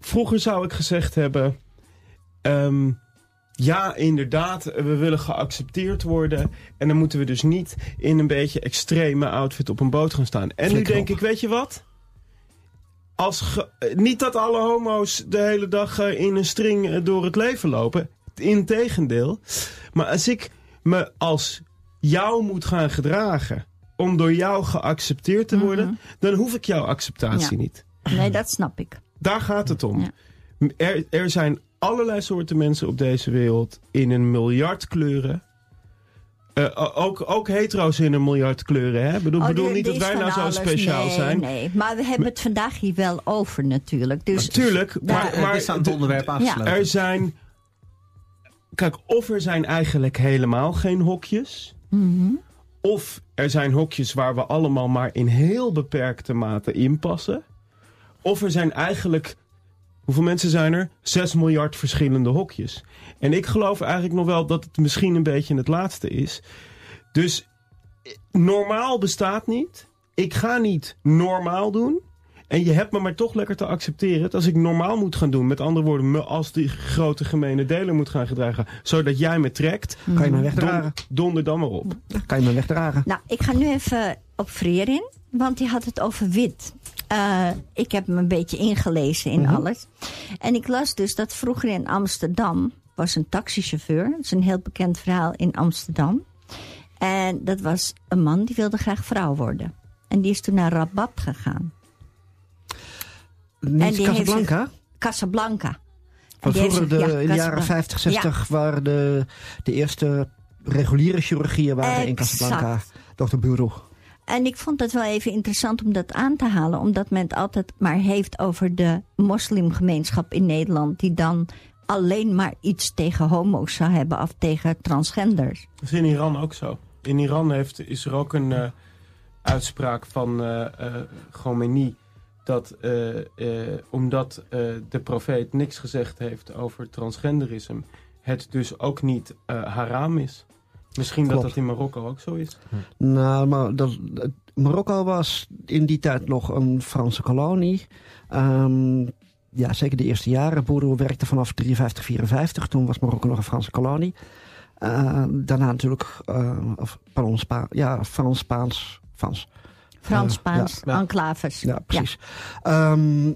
vroeger zou ik gezegd hebben... ehm, ja, inderdaad, we willen geaccepteerd worden. En dan moeten we dus niet in een beetje extreme outfit op een boot gaan staan. En Flikker nu denk op. ik, weet je wat? Als niet dat alle homo's de hele dag eh, in een string door het leven lopen. Integendeel. Maar als ik me als jou moet gaan gedragen om door jou geaccepteerd te worden, dan hoef ik jouw acceptatie Ja. niet. Nee, dat snap ik. Daar gaat het om. Ja. Er, er zijn allerlei soorten mensen op deze wereld in een miljard kleuren. Eh, ook, ook hetero's in een miljard kleuren. Hè? Ik bedoel, Oh, bedoel niet dat wij nou zo alles. speciaal nee, zijn. Nee, maar we hebben het vandaag hier wel over natuurlijk. Dus Natuurlijk, maar, Maar, maar het is aan het de- onderwerp aangesloten. er zijn... Kijk, of er zijn eigenlijk helemaal geen hokjes... Mhm. Of er zijn hokjes waar we allemaal maar in heel beperkte mate in passen. Of er zijn eigenlijk, hoeveel mensen zijn er? 6 miljard verschillende hokjes. En ik geloof eigenlijk nog wel dat het misschien een beetje het laatste is. Dus eh, normaal bestaat niet. Ik ga niet normaal doen. En je hebt me maar toch lekker te accepteren. Dat als ik normaal moet gaan doen, met andere woorden, me als die grote gemene deler moet gaan gedragen, zodat jij me trekt, Kan je maar don, wegdragen. donder dan maar op. Kan je maar wegdragen. Nou, ik ga nu even op Freer in, want die had het over wit. Eh, ik heb me een beetje ingelezen in Mhm. alles. En ik las dus dat vroeger in Amsterdam was een taxichauffeur. Dat is een heel bekend verhaal in Amsterdam. En dat was een man die wilde graag vrouw worden. En die is toen naar Rabat gegaan. Niet die heeft Casablanca? Casablanca. Van vroeger, de, ja, in de jaren Casablanca. 50, 60 waren de, de eerste reguliere chirurgieën waren in. Casablanca. Dr. Bureau. En ik vond het wel even interessant om dat aan te halen. Omdat men het altijd maar heeft over de moslimgemeenschap in Nederland. Die dan alleen maar iets tegen homo's zou hebben of tegen transgenders. Dat is in Iran ook zo. In Iran heeft, is er ook een eh, uitspraak van eh eh, Khomeini... dat eh, eh, omdat eh, de profeet niks gezegd heeft over transgenderisme... het dus ook niet haram is. Misschien dat Klopt. dat in Marokko ook zo is. Nou, maar dat, Marokko was in die tijd nog een Franse kolonie. Ehm, ja, zeker de eerste jaren. Boeren werkte vanaf 53, 54. Toen was Marokko nog een Franse kolonie. Daarna natuurlijk, of, pardon, Spa ja, Frans, Spaans, Frans. Frans, Eh, Spaans, ja. enclaves. Ja, precies. Ehm,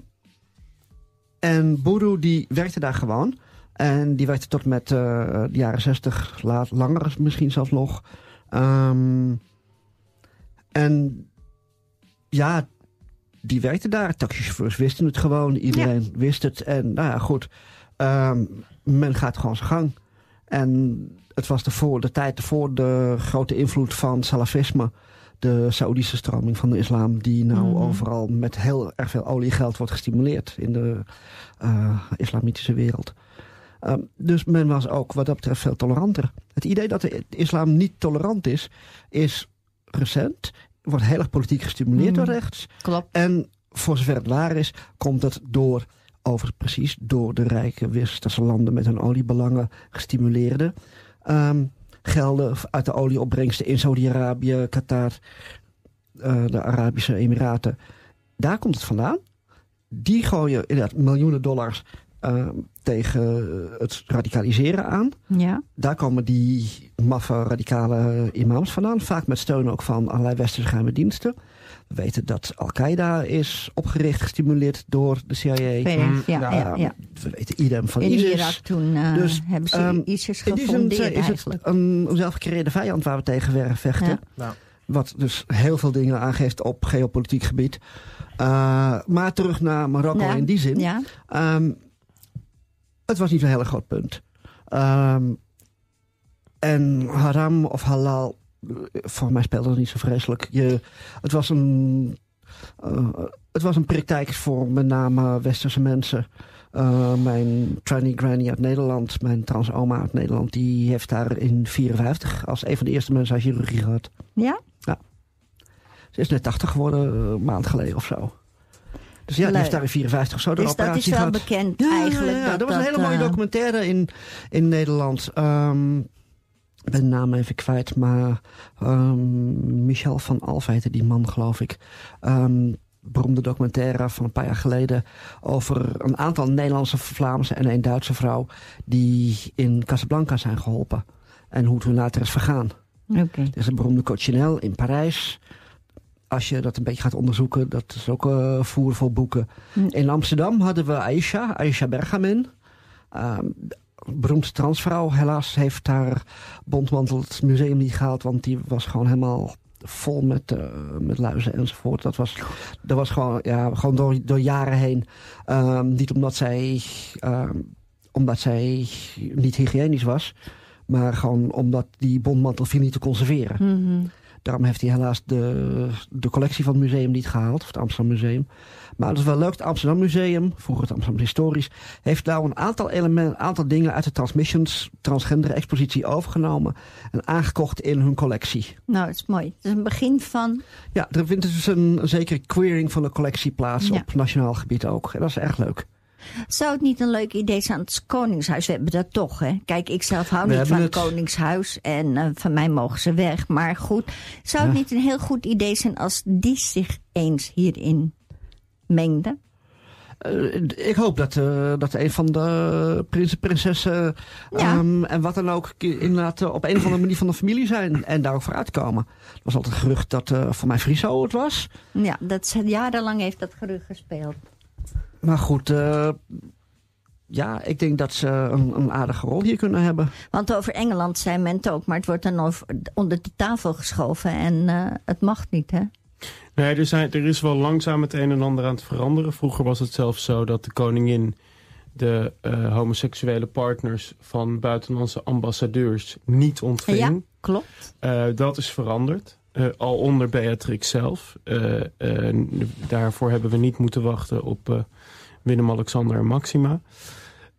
en Boeroe die werkte daar gewoon. En die werkte tot met eh, de jaren 60, laat, langer misschien zelfs nog. Ehm, en ja, die werkte daar. Taxichauffeurs wisten het gewoon. Iedereen wist het. En nou ja, goed. Ehm, men gaat gewoon zijn gang. En het was de, voor, de tijd voor de grote invloed van salafisme. De Saoedische stroming van de islam. Die nou Mhm. overal met heel erg veel oliegeld wordt gestimuleerd. In de eh, islamitische wereld. Ehm, dus men was ook wat dat betreft veel toleranter. Het idee dat de islam niet tolerant is, is recent. Wordt heel erg politiek gestimuleerd Mhm. door rechts. Klopt. En voor zover het waar is, komt het door, over precies door de rijke westerse landen met hun oliebelangen gestimuleerde ehm, gelden uit de olieopbrengsten in Saudi-Arabië, Qatar. eh, de Arabische Emiraten. Daar komt het vandaan. Die gooien inderdaad miljoenen dollars eh, tegen het radicaliseren aan. Ja. Daar komen die maffe radicale imams vandaan. Vaak met steun ook van allerlei westerse geheime diensten. We weten dat Al-Qaeda is opgericht, gestimuleerd door de CIA. Ja, ja, ja, ja, ja. We weten idem van In ISIS. Irak toen eh, Dus, hebben ze ehm, ISIS In die zin gefondeerd is het een, zelfgecreëerde vijand waar we tegen vechten. Ja. Ja. Wat dus heel veel dingen aangeeft op geopolitiek gebied. Uh, maar terug naar Marokko Ja. in die zin. Ja, Um, het was niet een heel groot punt. Um, en haram of halal, eh, voor mij speelde het niet zo vreselijk. Je, het, was een, uh, het was een praktijk voor met name westerse mensen. Uh, mijn tranny granny uit Nederland, mijn trans oma uit Nederland, die heeft daar in 54 als een van de eerste mensen aan chirurgie gehad. ja? Ze is net 80 geworden, eh, een maand geleden of zo. Dus ja, die heeft daar in 54 of zo de Dus dat is wel gehad. bekend Ja, eigenlijk. ja, dat er was een hele mooie eh, documentaire in, in Nederland. Ehm, ik ben de naam even kwijt, maar ehm, Michel van Alf heette die man, geloof ik. Ehm, beroemde documentaire van een paar jaar geleden over een aantal Nederlandse, Vlaamse en een Duitse vrouw die in Casablanca zijn geholpen. En hoe het hun later is vergaan. Oké. Er is een beroemde Cochinel in Parijs. Als je dat een beetje gaat onderzoeken, dat is ook eh voer voor boeken. Hm. In Amsterdam hadden we Aisha, Aisha Bergamin. Ehm, beroemde transvrouw. Helaas heeft haar bondmantel het museum niet gehaald, want die was gewoon helemaal vol met, eh, met luizen enzovoort. Dat was, dat was gewoon, ja, gewoon door, door jaren heen. Ehm, niet omdat zij, ehm, omdat zij niet hygiënisch was, maar gewoon omdat die bondmantel viel niet te conserveren. Mhm. Daarom heeft hij helaas de, de collectie van het museum niet gehaald, of het Amsterdam Museum. Maar het is wel leuk, het Amsterdam Museum, vroeger het Amsterdam Historisch, heeft nou een aantal, elementen, aantal dingen uit de Transmissions Transgender Expositie overgenomen en aangekocht in hun collectie. Nou, dat is mooi. Het is een begin van... Ja, er vindt dus een, een zekere queering van de collectie plaats Ja. op nationaal gebied ook. En dat is erg leuk. Zou het niet een leuk idee zijn aan het Koningshuis? We hebben dat toch, hè? Kijk, ik zelf hou We niet van het. Koningshuis. En eh, van mij mogen ze weg. Maar goed, zou het niet een heel goed idee zijn als die zich eens hierin mengden? Eh, ik hoop dat, eh, dat een van de prinsen, prinsessen Ja. ehm, en wat dan ook inderdaad op een of andere manier van de familie zijn en daar ook voor uitkomen. Er was altijd een gerucht dat voor mij Friso het was. Ja, dat jarenlang heeft dat gerucht gespeeld. Maar goed, eh, ja, ik denk dat ze een, een aardige rol hier kunnen hebben. Want over Engeland zei men het ook, maar het wordt dan over, onder de tafel geschoven en eh, het mag niet, hè? Nee, er, zijn, er is wel langzaam het een en ander aan het veranderen. Vroeger was het zelfs zo dat de koningin de eh, homoseksuele partners van buitenlandse ambassadeurs niet ontving. Ja, klopt. Eh, dat is veranderd. Eh, al onder Beatrix zelf. Eh, eh, daarvoor hebben we niet moeten wachten op eh, Willem-Alexander en Maxima.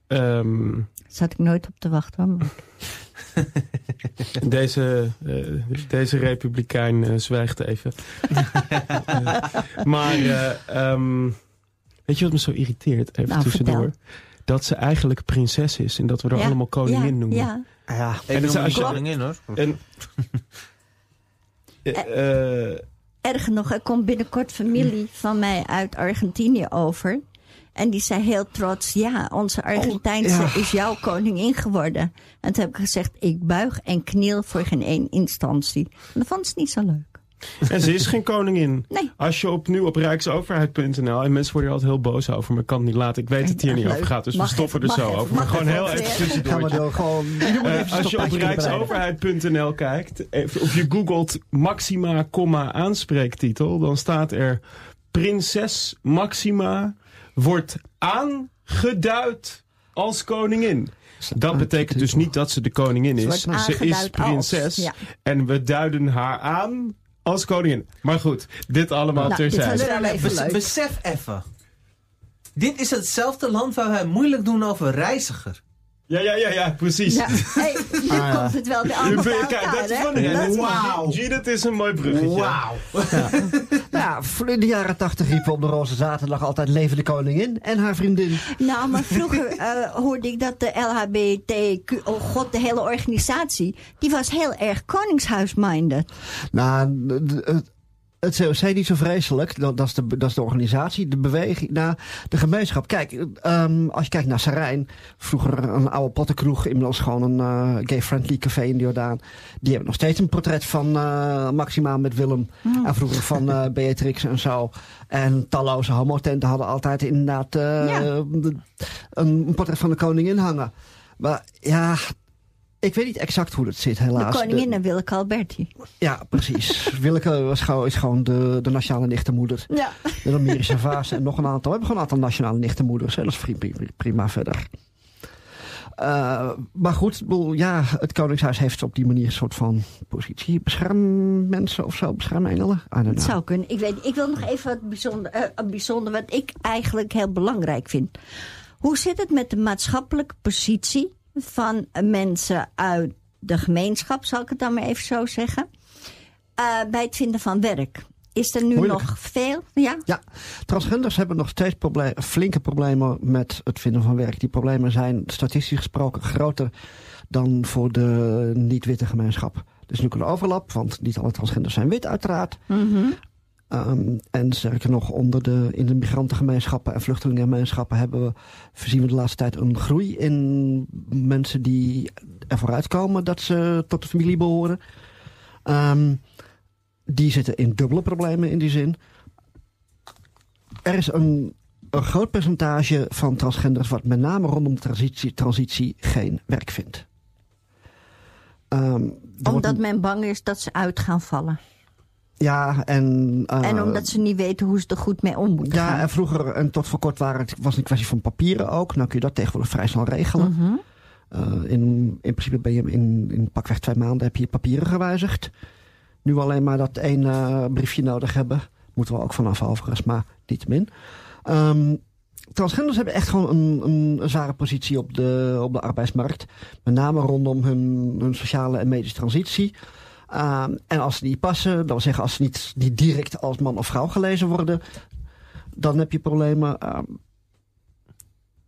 Ehm, zat ik nooit op te wachten. hoor. Deze, eh, deze republikein zwijgt even. Maar eh, ehm, weet je wat me zo irriteert? Even Nou, tussendoor. vertel. Dat ze eigenlijk prinses is en dat we er Ja, allemaal koningin ja, noemen. Ja, Ja, Ik En en dus noem als niet je- koningin hoor. En, eh, eh, Erger nog, er komt binnenkort familie van mij uit Argentinië over. En die zei heel trots, ja, onze Argentijnse ja. is jouw koningin geworden. En toen heb ik gezegd, ik buig en kniel voor geen één instantie. En dat vond ze niet zo leuk. En ze is geen koningin. Nee. Als je op nu op rijksoverheid.nl... en mensen worden er altijd heel boos over, maar ik kan het niet laten. Ik weet dat het hier niet Leuk. over gaat, dus Mag we stoppen even, er zo even, over. Maar gewoon heel even tussendoor. gaan we door gewoon... Eh, als je op rijksoverheid.nl kijkt, eh, of je googelt Maxima, comma, aanspreektitel, dan staat er Prinses Maxima wordt aangeduid als koningin. Dat betekent dus niet dat ze de koningin is. Ze is prinses als, ja. en we duiden haar aan als koningin. Maar goed, dit allemaal Nou, terzijde. Bes- besef even. Dit is hetzelfde land waar wij moeilijk doen over reiziger. Ja, ja, ja, ja, precies. Ja, hey, nu Ah, komt het wel allemaal bij bent- Kijk, dat is van Dat is- Wauw. Judith is een mooi bruggetje. Wauw. Ja, in de jaren tachtig riepen we op de Roze Zaterdag altijd leven de koningin en haar vriendin. Nou, maar vroeger eh, hoorde ik dat de LHBTQ, oh god, de hele organisatie, die was heel erg koningshuisminded. Nou, het- COC niet zo vreselijk. Dat, dat, is de, dat is de organisatie, de beweging, nou, de gemeenschap. Kijk, ehm, als je kijkt naar Sarijn, vroeger een oude pottenkroeg, inmiddels gewoon een uh, gay-friendly café in de Jordaan. Die hebben nog steeds een portret van uh, Maxima met Willem. Oh. En vroeger van uh, Beatrix en zo. En talloze homotenten hadden altijd inderdaad Ja. een, een portret van de koningin hangen. Maar ja, ik weet niet exact hoe dat zit, De helaas. koningin en Willeke Alberti. Ja, precies. Willeke was gewoon, is gewoon de, de nationale nichtenmoeder. Ja. De Amerische vaas en nog een aantal. We hebben gewoon een aantal nationale nichtenmoeders. hè. Dat is prima, prima verder. Uh, maar goed, ja, het Koningshuis heeft op die manier een soort van positie. Beschermmensen of zo, beschermengelen. I don't Het zou kunnen. Ik, weet, ik wil nog even wat bijzonder, eh, een bijzonder, wat ik eigenlijk heel belangrijk vind. Hoe zit het met de maatschappelijke positie van mensen uit de gemeenschap, zal ik het dan maar even zo zeggen, eh, bij het vinden van werk? Is er nu Moeilijk. nog veel? Ja? Ja, transgenders hebben nog steeds probleem, flinke problemen met het vinden van werk. Die problemen zijn statistisch gesproken groter dan voor de niet-witte gemeenschap. Er is nu een overlap, want niet alle transgenders zijn wit uiteraard. Mhm. Um, en sterker nog, onder de, in de migrantengemeenschappen en vluchtelingengemeenschappen hebben we, zien we de laatste tijd een groei in mensen die ervoor uitkomen dat ze tot de familie behoren. Um, die zitten in dubbele problemen in die zin. Er is een, een groot percentage van transgenders wat met name rondom de transitie, transitie geen werk vindt. Um, Omdat men bang is dat ze uit gaan vallen. Ja, en... Uh, en omdat ze niet weten hoe ze er goed mee om moeten ja, gaan. en vroeger en tot voor kort waren het, was het een kwestie van papieren ook. Nou kun je dat tegenwoordig vrij snel regelen. Mhm. Uh, in, in principe ben je in, in pakweg twee maanden heb je je papieren gewijzigd. Nu alleen maar dat één uh, briefje nodig hebben. Moeten we ook vanaf overigens, maar niettemin. Um, transgenders hebben echt gewoon een, een, een, zware positie op de, op de arbeidsmarkt. Met name rondom hun, hun sociale en medische transitie. Um, en als ze niet passen, dat wil zeggen als ze niet, niet direct als man of vrouw gelezen worden, dan heb je problemen. Um,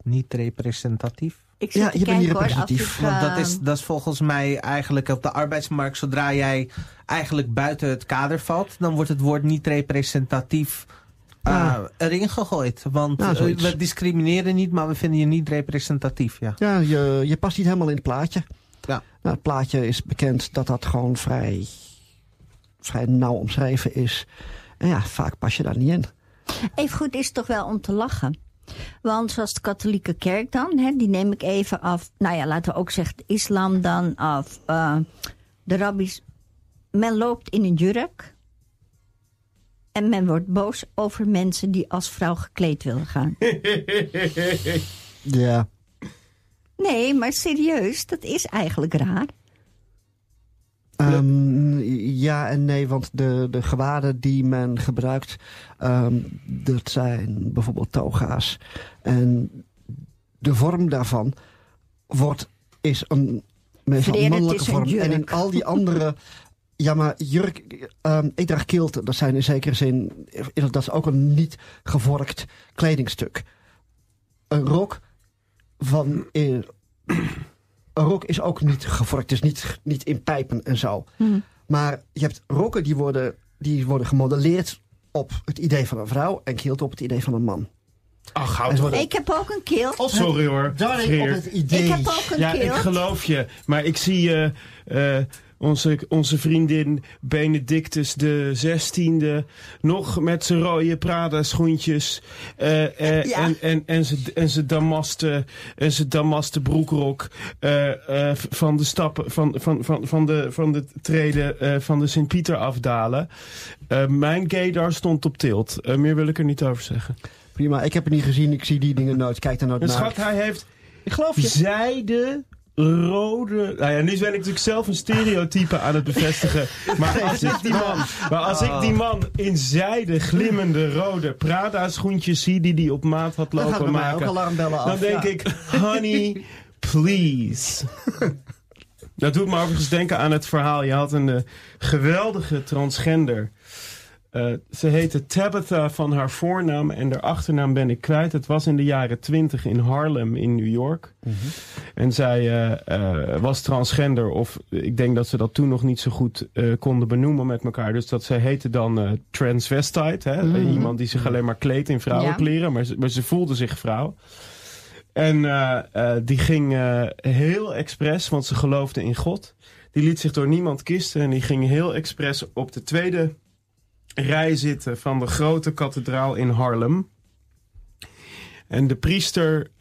niet representatief. Ik ja, je bent niet representatief. Hoor, Want dat is, dat is volgens mij eigenlijk op de arbeidsmarkt, zodra jij eigenlijk buiten het kader valt, dan wordt het woord niet representatief uh, ja. erin gegooid. Want uh, we discrimineren niet, maar we vinden je niet representatief. Ja, ja je, je past niet helemaal in het plaatje. Ja. Nou, het plaatje is bekend dat dat gewoon vrij, vrij nauw omschreven is. En ja, vaak pas je daar niet in. Even goed is het toch wel om te lachen. Want zoals de katholieke kerk dan, hè, die neem ik even af. Nou ja, laten we ook zeggen de islam dan af. Uh, de rabbis. Men loopt in een jurk. En men wordt boos over mensen die als vrouw gekleed willen gaan. ja. Nee, maar serieus, dat is eigenlijk raar. Um, ja en nee, want de, de gewaden die men gebruikt, um, dat zijn bijvoorbeeld toga's. En de vorm daarvan wordt, is een, meestal mannelijke vorm. Een en in al die andere... Ja, maar jurk, um, ik draag kilt, dat zijn in zekere zin, dat is ook een niet gevorkt kledingstuk. Een rok van... Een rok is ook niet gevorkt, dus niet, niet in pijpen en zo. Hmm. Maar je hebt rokken die worden, die worden gemodelleerd op het idee van een vrouw en kilt op het idee van een man. Ach, houd. Ik heb ook een kilt. Oh, sorry hoor. Darling, op het idee. Ik heb ook een ja, kilt. ik geloof je. Maar ik zie uh, uh, onze, onze vriendin Benedictus de 16e nog met zijn rode Prada schoentjes uh, uh, ja. en, en, en zijn en zijn damaste, en zijn damaste broekrok uh, van de stappen van, van, van, van, de, van de treden van de Sint-Pieter afdalen. mijn gaydar stond op tilt. meer wil ik er niet over zeggen. Prima, ik heb het niet gezien. Ik zie die dingen nooit. Kijk daar nooit naar. Schat, hij heeft ik geloof je. zijde rode. Nou ja, nu ben ik natuurlijk zelf een stereotype aan het bevestigen. Maar als ik die man, maar als ik die man in zijde glimmende rode Prada schoentjes zie die die op maat had Dan lopen mij maken, af. dan denk ja. ik, honey, please. Dat doet me overigens denken aan het verhaal. Je had een uh, geweldige transgender. Eh, ze heette Tabitha van haar voornaam en haar achternaam ben ik kwijt. Het was in de jaren twintig in Harlem in New York. En zij eh, eh, was transgender, of ik denk dat ze dat toen nog niet zo goed konden benoemen met elkaar. Dus dat zij heette dan transvestite. Hè? Iemand die zich alleen maar kleedt in vrouwenkleren, maar, ze, maar ze voelde zich vrouw. En die ging heel expres, want ze geloofde in God. Die liet zich door niemand kisten en die ging heel expres op de tweede rij zitten van de grote kathedraal in Harlem. En de priester,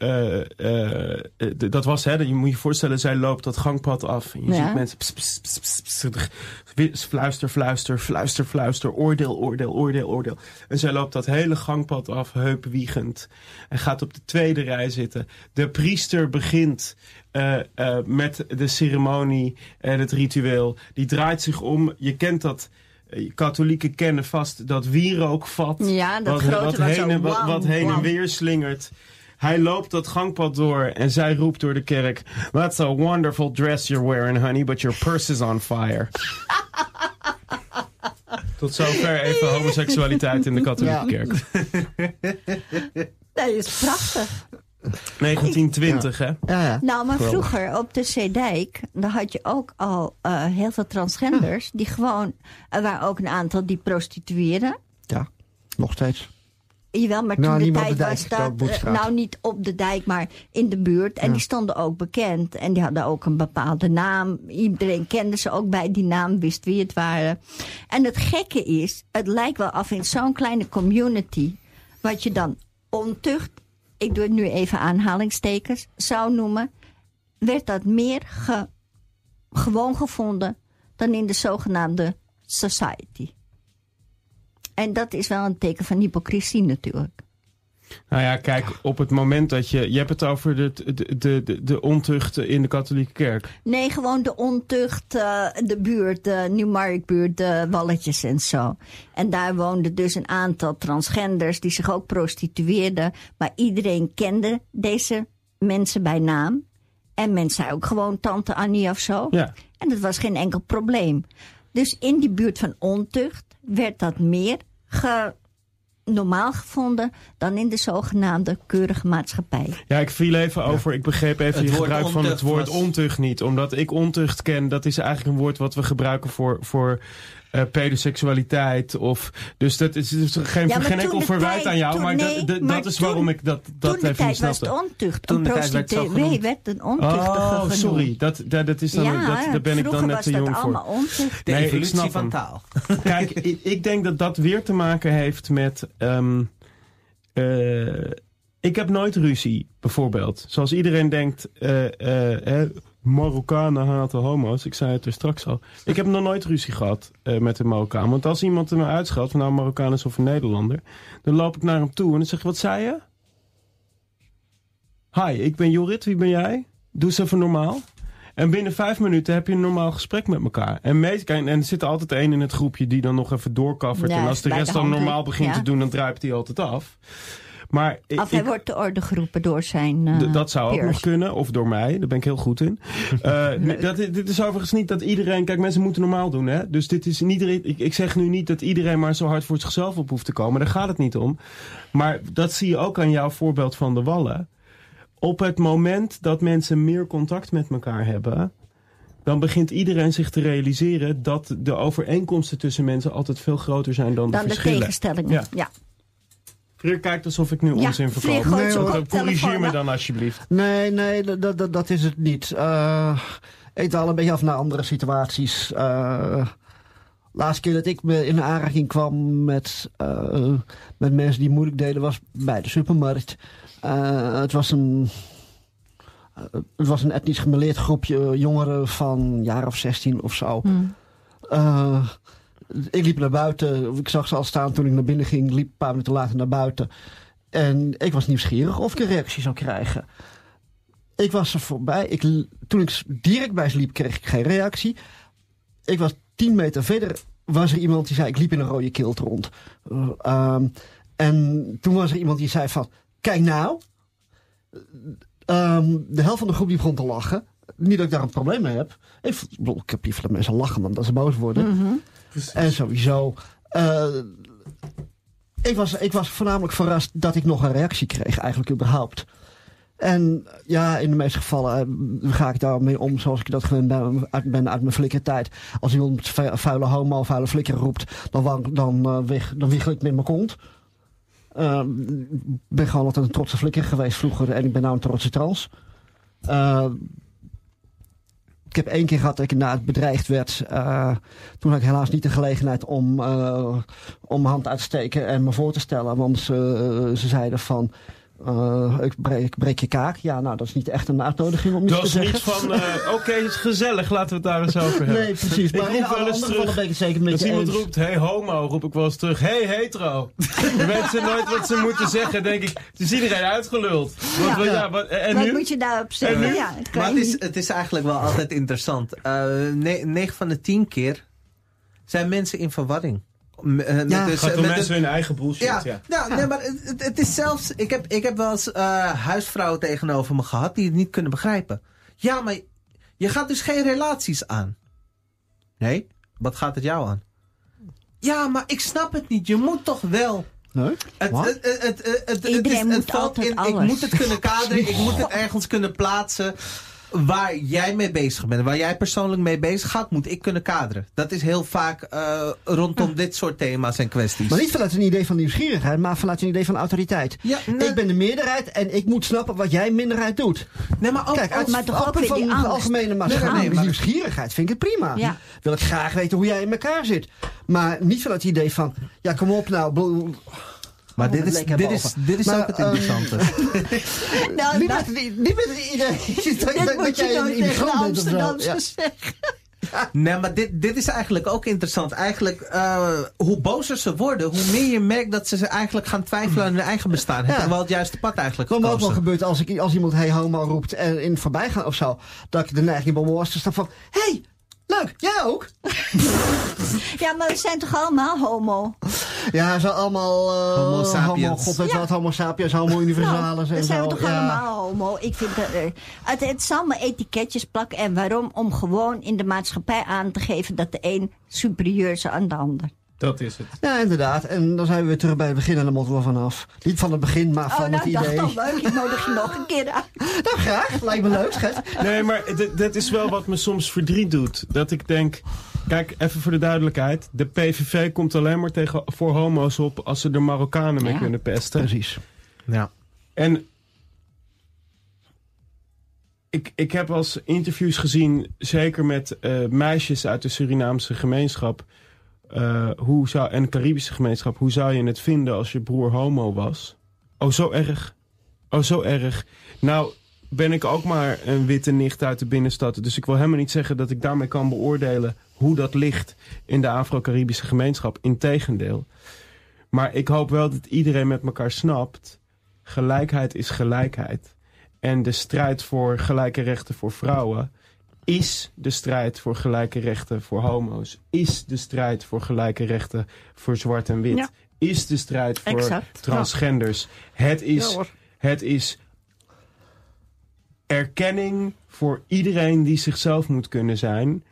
d- dat was, hè, je moet je voorstellen, zij loopt dat gangpad af. En je Ja. ziet mensen, ps, ps, ps, fluister, fluister, fluister, fluister, oordeel, oordeel, oordeel, oordeel. En zij loopt dat hele gangpad af, heupwiegend. En gaat op de tweede rij zitten. De priester begint met de ceremonie en het ritueel. Die draait zich om. Je kent dat. Eh, Katholieken kennen vast dat wierookvat. Ja, dat wat, grote wat wat heen, zo en- wat, heen en weer slingert. Hij loopt dat gangpad door en zij roept door de kerk: That's a wonderful dress you're wearing, honey, but your purse is on fire. Tot zover even homoseksualiteit in de katholieke Ja. kerk. Dat is prachtig. 1920, hè? Ja, ja. Nou, maar Geweldig. vroeger op de Zeedijk, daar had je ook al eh, heel veel transgenders. Die gewoon, er waren ook een aantal die prostitueerden. ja, nog steeds. Jawel, maar Nou, toen de niet meer op tijd de dijk, was dat... Eh, nou, niet op de dijk, maar in de buurt. En Ja. die stonden ook bekend. En die hadden ook een bepaalde naam. Iedereen kende ze ook bij die naam, wist wie het waren. En het gekke is, het lijkt wel af in zo'n kleine community... wat je dan ontucht, ik doe het nu even aanhalingstekens, zou noemen... werd dat meer ge- gewoon gevonden dan in de zogenaamde society. En dat is wel een teken van hypocrisie natuurlijk. Nou ja, kijk, op het moment dat je... Je hebt het over de, de, de, de, ontucht in de katholieke kerk. Nee, gewoon de ontucht, eh, de buurt, de Nieuwmarktbuurt, de Walletjes en zo. En daar woonden dus een aantal transgenders die zich ook prostitueerden. Maar iedereen kende deze mensen bij naam. En men zei ook gewoon tante Annie of zo. Ja. En dat was geen enkel probleem. Dus in die buurt van ontucht werd dat meer ge- normaal gevonden dan in de zogenaamde keurige maatschappij. Ja, ik viel even over. Ik begreep even Het je gebruik van het woord was- ontucht niet. Omdat ik ontucht ken, dat is eigenlijk een woord wat we gebruiken voor, voor eh, pedoseksualiteit. Of, dus dat is dus geen, Ja, geen toen enkel verwijt tijd- aan jou. toen- maar nee, dat, dat, maar dat is toen- waarom ik dat, dat Toen even niet tijd was snapte. het ontucht. Toen een de tijd werd het prostituee genoemd. werd een ontuchtige Oh, genoemd. sorry. Dat, dat, dat is dan, ja, dat, daar ben ik dan net was te dat jong voor. allemaal ontucht. De Nee, ik evolutie snap van taal. Kijk, ik, ik denk dat dat weer te maken heeft met. ehm, eh, ik heb nooit ruzie, bijvoorbeeld. Zoals iedereen denkt, eh, eh, hè, Marokkanen haten homo's. Ik zei het er straks al. Ik heb nog nooit ruzie gehad eh, met een Marokkaan. Want als iemand me uitscheldt, van nou Marokkaan is of een Nederlander, dan loop ik naar hem toe en dan zeg ik: Wat zei je? Hi, ik ben Jorrit, wie ben jij? Doe eens even normaal. En binnen vijf minuten heb je een normaal gesprek met elkaar. En, meest, en er zit altijd één in het groepje die dan nog even doorkaffert. Ja, en als de rest de dan normaal begint ja. te doen, dan druipt hij altijd af. Maar ik, Of hij wordt te orde geroepen door zijn eh, dat zou ook nog kunnen, of door mij, daar ben ik heel goed in. Nu, dat, dit is overigens niet dat iedereen, kijk, mensen moeten normaal doen, hè? Dus dit is niet, ik, ik zeg nu niet dat iedereen maar zo hard voor zichzelf op hoeft te komen, daar gaat het niet om. Maar dat zie je ook aan jouw voorbeeld van de wallen. Op het moment dat mensen meer contact met elkaar hebben, dan begint iedereen zich te realiseren dat de overeenkomsten tussen mensen altijd veel groter zijn dan, Dan de de verschillen. tegenstellingen. Ja. Ja. Freer kijkt alsof ik nu Ja, onzin verkoop. koptelefoon Corrigeer me dan alsjeblieft. Nee, nee, dat, dat, dat is het niet. Eh, ik dwaal een beetje af naar andere situaties. Eh laatste keer dat ik me in aanraking kwam met, eh, met mensen die moeilijk deden was bij de supermarkt. Eh, het was een... Het was een etnisch gemeleerd groepje jongeren van een jaar of 16 of zo. Hm. Eh, ik liep naar buiten. Ik zag ze al staan toen ik naar binnen ging. Liep een paar minuten later naar buiten. En ik was nieuwsgierig of ik een reactie zou krijgen. Ik was er voorbij. Ik, toen ik direct bij ze liep, kreeg ik geen reactie. Ik was tien meter verder. Was er iemand die zei: Ik liep in een rode kilt rond. Eh, ehm, en toen was er iemand die zei: van, Kijk nou. Ehm, de helft van de groep die begon te lachen. Niet dat ik daar een probleem mee heb. Ik, ik heb liever dat mensen lachen dan dat ze boos worden. En sowieso, Eh, ik, was, ik was voornamelijk verrast dat ik nog een reactie kreeg, eigenlijk überhaupt. En ja, in de meeste gevallen eh, ga ik daarmee om zoals ik dat gewend ben uit, ben uit mijn flikkertijd. Als iemand vu- vuile homo vuile flikker roept, dan, dan, eh, weg, dan wiegel ik met mijn kont. Eh, Ik ben gewoon altijd een trotse flikker geweest vroeger en ik ben nou een trotse trans. Eh, ik heb één keer gehad dat ik inderdaad bedreigd werd. Eh, toen had ik helaas niet de gelegenheid om, eh, om mijn hand uit te steken en me voor te stellen. Want ze, eh, ze zeiden van, eh, ik, breek, ik breek je kaak. Ja, nou, dat is niet echt een uitnodiging om iets Dat te is zeggen. niet van, eh, oké, het is gezellig, laten we het daar eens over hebben. Nee, precies. Ik Maar roep in alle wel eens terug, ben ik zeker met Als je iemand eens. roept, hey homo, roep ik wel eens terug, hey hetero. Ze nooit wat ze moeten zeggen, denk ik. Het is iedereen uitgeluld. Wat, Ja. wat- ja, wat- en Wat nu? moet je daarop zeggen? Ja, Maar het is, het is eigenlijk wel altijd interessant. Eh 9 van de 10 keer zijn mensen in verwarring. Eh, met Ja, Het gaat om met mensen de- hun eigen bullshit, ja, ja. Nou, Nee, maar het, het- is zelfs... Ik heb, ik heb wel eens eh, huisvrouwen tegenover me gehad die het niet kunnen begrijpen. Ja, maar je gaat dus geen relaties aan. Nee? Wat gaat het jou aan? Ja, maar ik snap het niet. Je moet toch wel... Nee? Het, het, het, het, Iedereen is- moet altijd in, Ik moet het kunnen kaderen. ik moet het ergens kunnen plaatsen. Waar jij mee bezig bent. Waar jij persoonlijk mee bezig gaat. Moet ik kunnen kaderen. Dat is heel vaak eh, rondom dit soort thema's en kwesties. Maar niet vanuit een idee van nieuwsgierigheid, maar vanuit een idee van autoriteit. Ja. Ik ben de meerderheid en ik moet snappen wat jij minderheid doet. nee, maar ook, Kijk, uit maar toch ook van de algemene maatschappij. Nee, maar- nieuwsgierigheid vind ik het prima. Ja. Wil ik graag weten hoe jij in elkaar zit. Maar niet vanuit het idee van, ja kom op nou. Maar dit is, dit is, dit is Maar, ook het ehm, interessante. Nou, Niet met, niet met dat, dat, moet je nooit tegen. Amsterdamse Ja. zeggen. nee, maar dit, dit is eigenlijk ook interessant. Eigenlijk, eh, hoe bozer ze worden, hoe meer je merkt dat ze ze eigenlijk gaan twijfelen aan hun eigen bestaan. Ja. wel het juiste pad eigenlijk Wat ook wel gebeurt als, ik, als iemand hey homo roept en in het voorbijgaan of zo. Dat ik de neiging bij me was te staan van, hey, leuk, jij ook? Ja, maar we zijn toch allemaal homo? Ja, zo allemaal eh, Homo sapiens. Homo, God weet Ja. wat, homo sapiens, homo universalis Nou, en dan zijn we toch ja. allemaal homo. Ik vind dat, eh, het, het zal me etiketjes plakken. En waarom? Om gewoon in de maatschappij aan te geven dat de een superieur is aan de ander. Dat is het. Ja, inderdaad. En dan zijn we weer terug bij het begin en dan moeten we vanaf. Niet van het begin, maar Oh, van nou, het dacht idee. al leuk. Ik nodig je nog een keer uit. Nou, graag. Lijkt me leuk, schat. Nee, maar dat is wel wat me soms verdriet doet. Dat ik denk, kijk, even voor de duidelijkheid. De PVV komt alleen maar tegen, voor homo's op als ze er Marokkanen mee Ja. kunnen pesten. Precies. Ja. En ik, ik heb wel eens interviews gezien, zeker met eh, meisjes uit de Surinaamse gemeenschap. Eh, hoe zou, en de Caribische gemeenschap. Hoe zou je het vinden als je broer homo was? Oh, zo erg. Oh, zo erg. Nou, ben ik ook maar een witte nicht uit de binnenstad. Dus ik wil helemaal niet zeggen dat ik daarmee kan beoordelen hoe dat ligt in de Afro-Caribische gemeenschap. Integendeel. Maar ik hoop wel dat iedereen met elkaar snapt. Gelijkheid is gelijkheid. En de strijd voor gelijke rechten voor vrouwen is de strijd voor gelijke rechten voor homo's. Is de strijd voor gelijke rechten voor zwart en wit. Ja. Is de strijd voor Exact. transgenders. Het is Ja, het is erkenning voor iedereen die zichzelf moet kunnen zijn.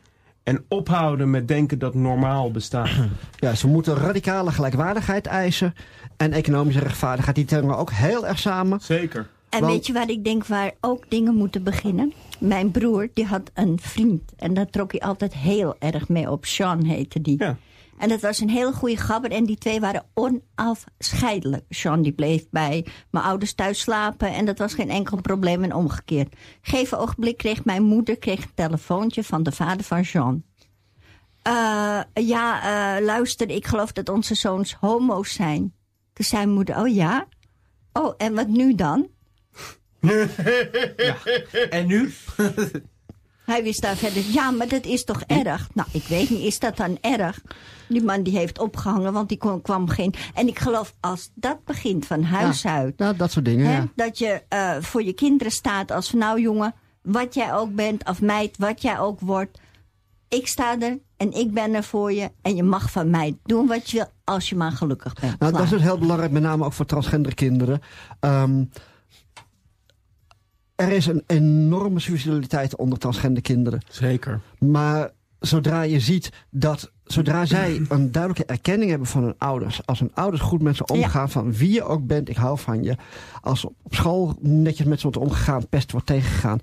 En ophouden met denken dat normaal bestaat. Ja, ze moeten radicale gelijkwaardigheid eisen. En economische rechtvaardigheid. Die tellen ook heel erg samen. Zeker. En Want- weet je waar ik denk waar ook dingen moeten beginnen? Mijn broer, die had een vriend. En daar trok hij altijd heel erg mee op. Sean heette die. Ja. En dat was een hele goede gabber. En die twee waren onafscheidelijk. Sean die bleef bij mijn ouders thuis slapen. En dat was geen enkel probleem en omgekeerd. Geef ogenblik kreeg mijn moeder kreeg een telefoontje van de vader van Sean. Eh, ja, eh, luister, ik geloof dat onze zoons homo's zijn. Toen zei mijn moeder, oh ja? Oh, en wat nu dan? En nu? Hij wist daar verder, ja, maar dat is toch erg? Nou, ik weet niet, is dat dan erg? Die man die heeft opgehangen, want die kon, kwam geen... En ik geloof, als dat begint van huis uit... Nou, dat soort dingen, Hè, ja. Dat je eh, voor je kinderen staat als van nou jongen, wat jij ook bent, of meid, wat jij ook wordt. Ik sta er en ik ben er voor je. En je mag van mij doen wat je wil, als je maar gelukkig bent. Nou, dat is dus heel belangrijk, met name ook voor transgender kinderen. Ehm, er is een enorme suicidaliteit onder transgender kinderen. Zeker. Maar zodra je ziet dat, zodra zij een duidelijke erkenning hebben van hun ouders, als hun ouders goed met ze omgaan, van wie je ook bent, ik hou van je, als op school netjes met ze wordt omgegaan, pest wordt tegengegaan,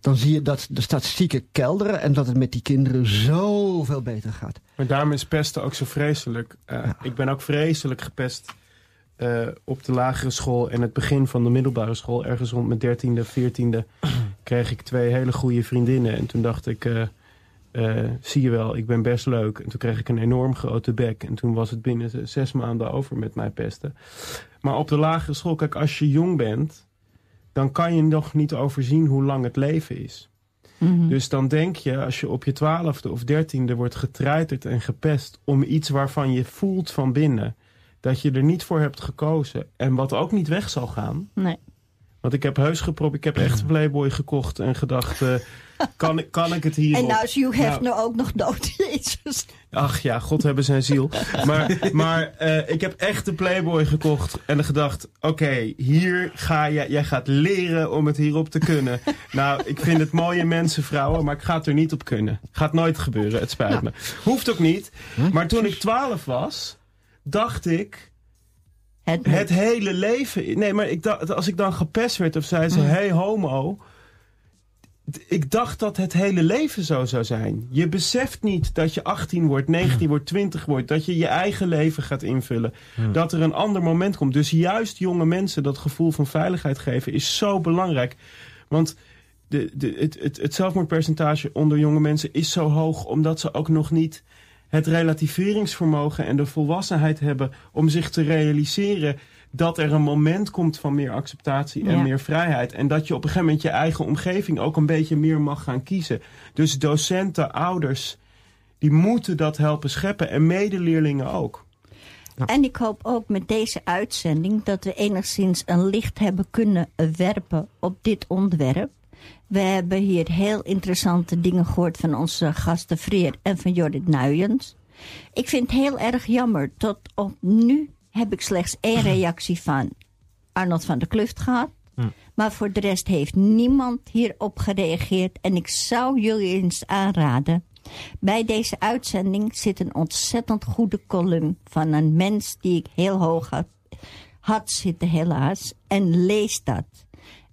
dan zie je dat de statistieken kelderen en dat het met die kinderen zoveel beter gaat. Maar daarom is pesten ook zo vreselijk. Uh, Ik ben ook vreselijk gepest uh, op de lagere school en het begin van de middelbare school. Ergens rond mijn dertiende, veertiende kreeg ik twee hele goede vriendinnen. En toen dacht ik, uh, zie je wel, ik ben best leuk. En toen kreeg ik een enorm grote bek. En toen was het binnen zes maanden over met mij pesten. Maar op de lagere school, kijk, als je jong bent dan kan je nog niet overzien hoe lang het leven is. Mm -hmm. Dus dan denk je, als je op je twaalfde of dertiende wordt getreiterd en gepest... om iets waarvan je voelt van binnen dat je er niet voor hebt gekozen... en wat ook niet weg zal gaan... Nee. Want ik heb heus geprobeerd, ik heb echt Playboy gekocht en gedacht... Uh, kan, ik, kan ik het hier En nou is Hugh Hefner nou, ook nog dood, Jezus. Ach ja, God hebben zijn ziel. Maar, maar uh, ik heb echt de Playboy gekocht en gedacht... oké, okay, hier ga je, jij gaat leren om het hierop te kunnen. nou, ik vind het mooie mensen, vrouwen, maar ik ga het er niet op kunnen. Gaat nooit gebeuren, het spijt me. Hoeft ook niet. Maar toen ik 12 was, dacht ik... Het, het, hele leven. Nee, maar ik dacht, als ik dan gepest werd of zei ze: hey homo. Ik dacht dat het hele leven zo zou zijn. Je beseft niet dat je 18 wordt, 19 wordt, 20 wordt. Dat je je eigen leven gaat invullen. Dat er een ander moment komt. Dus juist jonge mensen dat gevoel van veiligheid geven is zo belangrijk. Want de, de, het, het, het zelfmoordpercentage onder jonge mensen is zo hoog. Omdat ze ook nog niet het relativeringsvermogen en de volwassenheid hebben om zich te realiseren dat er een moment komt van meer acceptatie en Ja. meer vrijheid. En dat je op een gegeven moment je eigen omgeving ook een beetje meer mag gaan kiezen. Dus docenten, ouders, die moeten dat helpen scheppen. En medeleerlingen ook. En ik hoop ook met deze uitzending dat we enigszins een licht hebben kunnen werpen op dit onderwerp. We hebben hier heel interessante dingen gehoord van onze gasten Freer en van Jorrit Nuyens. Ik vind het heel erg jammer. Tot op nu heb ik slechts één reactie van Arnold van der Kluft gehad. Maar voor de rest heeft niemand hierop gereageerd. En ik zou jullie eens aanraden. Bij deze uitzending zit een ontzettend goede column van een mens die ik heel hoog had, had zitten helaas. En lees dat.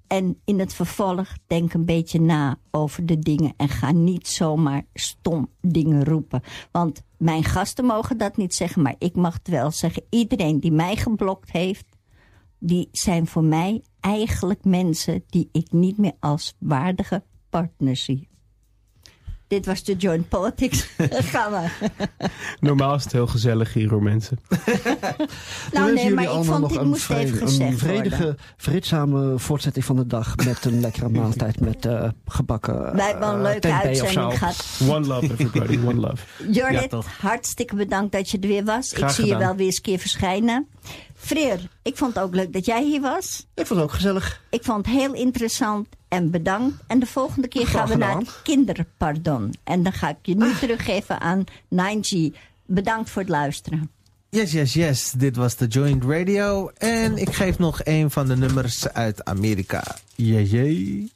En in het vervolg denk een beetje na over de dingen. En ga niet zomaar stom dingen roepen. Want mijn gasten mogen dat niet zeggen, maar ik mag het wel zeggen. Iedereen die mij geblokt heeft, die zijn voor mij eigenlijk mensen die ik niet meer als waardige partner zie. Dit was de Joint Politics. Ga maar. Normaal is het heel gezellig hier hoor mensen. Nou nee, maar ik vond dit een, moest even gezegd een vredige, worden. vreedzame voortzetting van de dag. Met een lekkere maaltijd met eh, gebakken Wij hebben een eh, leuke uitzending gehad. One love everybody, one love. Jorrit, hartstikke bedankt dat je er weer was. Graag ik zie je wel weer eens een keer verschijnen. Freer, ik vond het ook leuk dat jij hier was. Ik vond het ook gezellig. Ik vond het heel interessant en bedankt. En de volgende keer gaan we naar het kinderpardon. En dan ga ik je nu teruggeven aan 9G. Bedankt voor het luisteren. Yes, yes, yes. Dit was de Joint Radio. En ik geef nog een van de nummers uit Amerika. Jee, jee.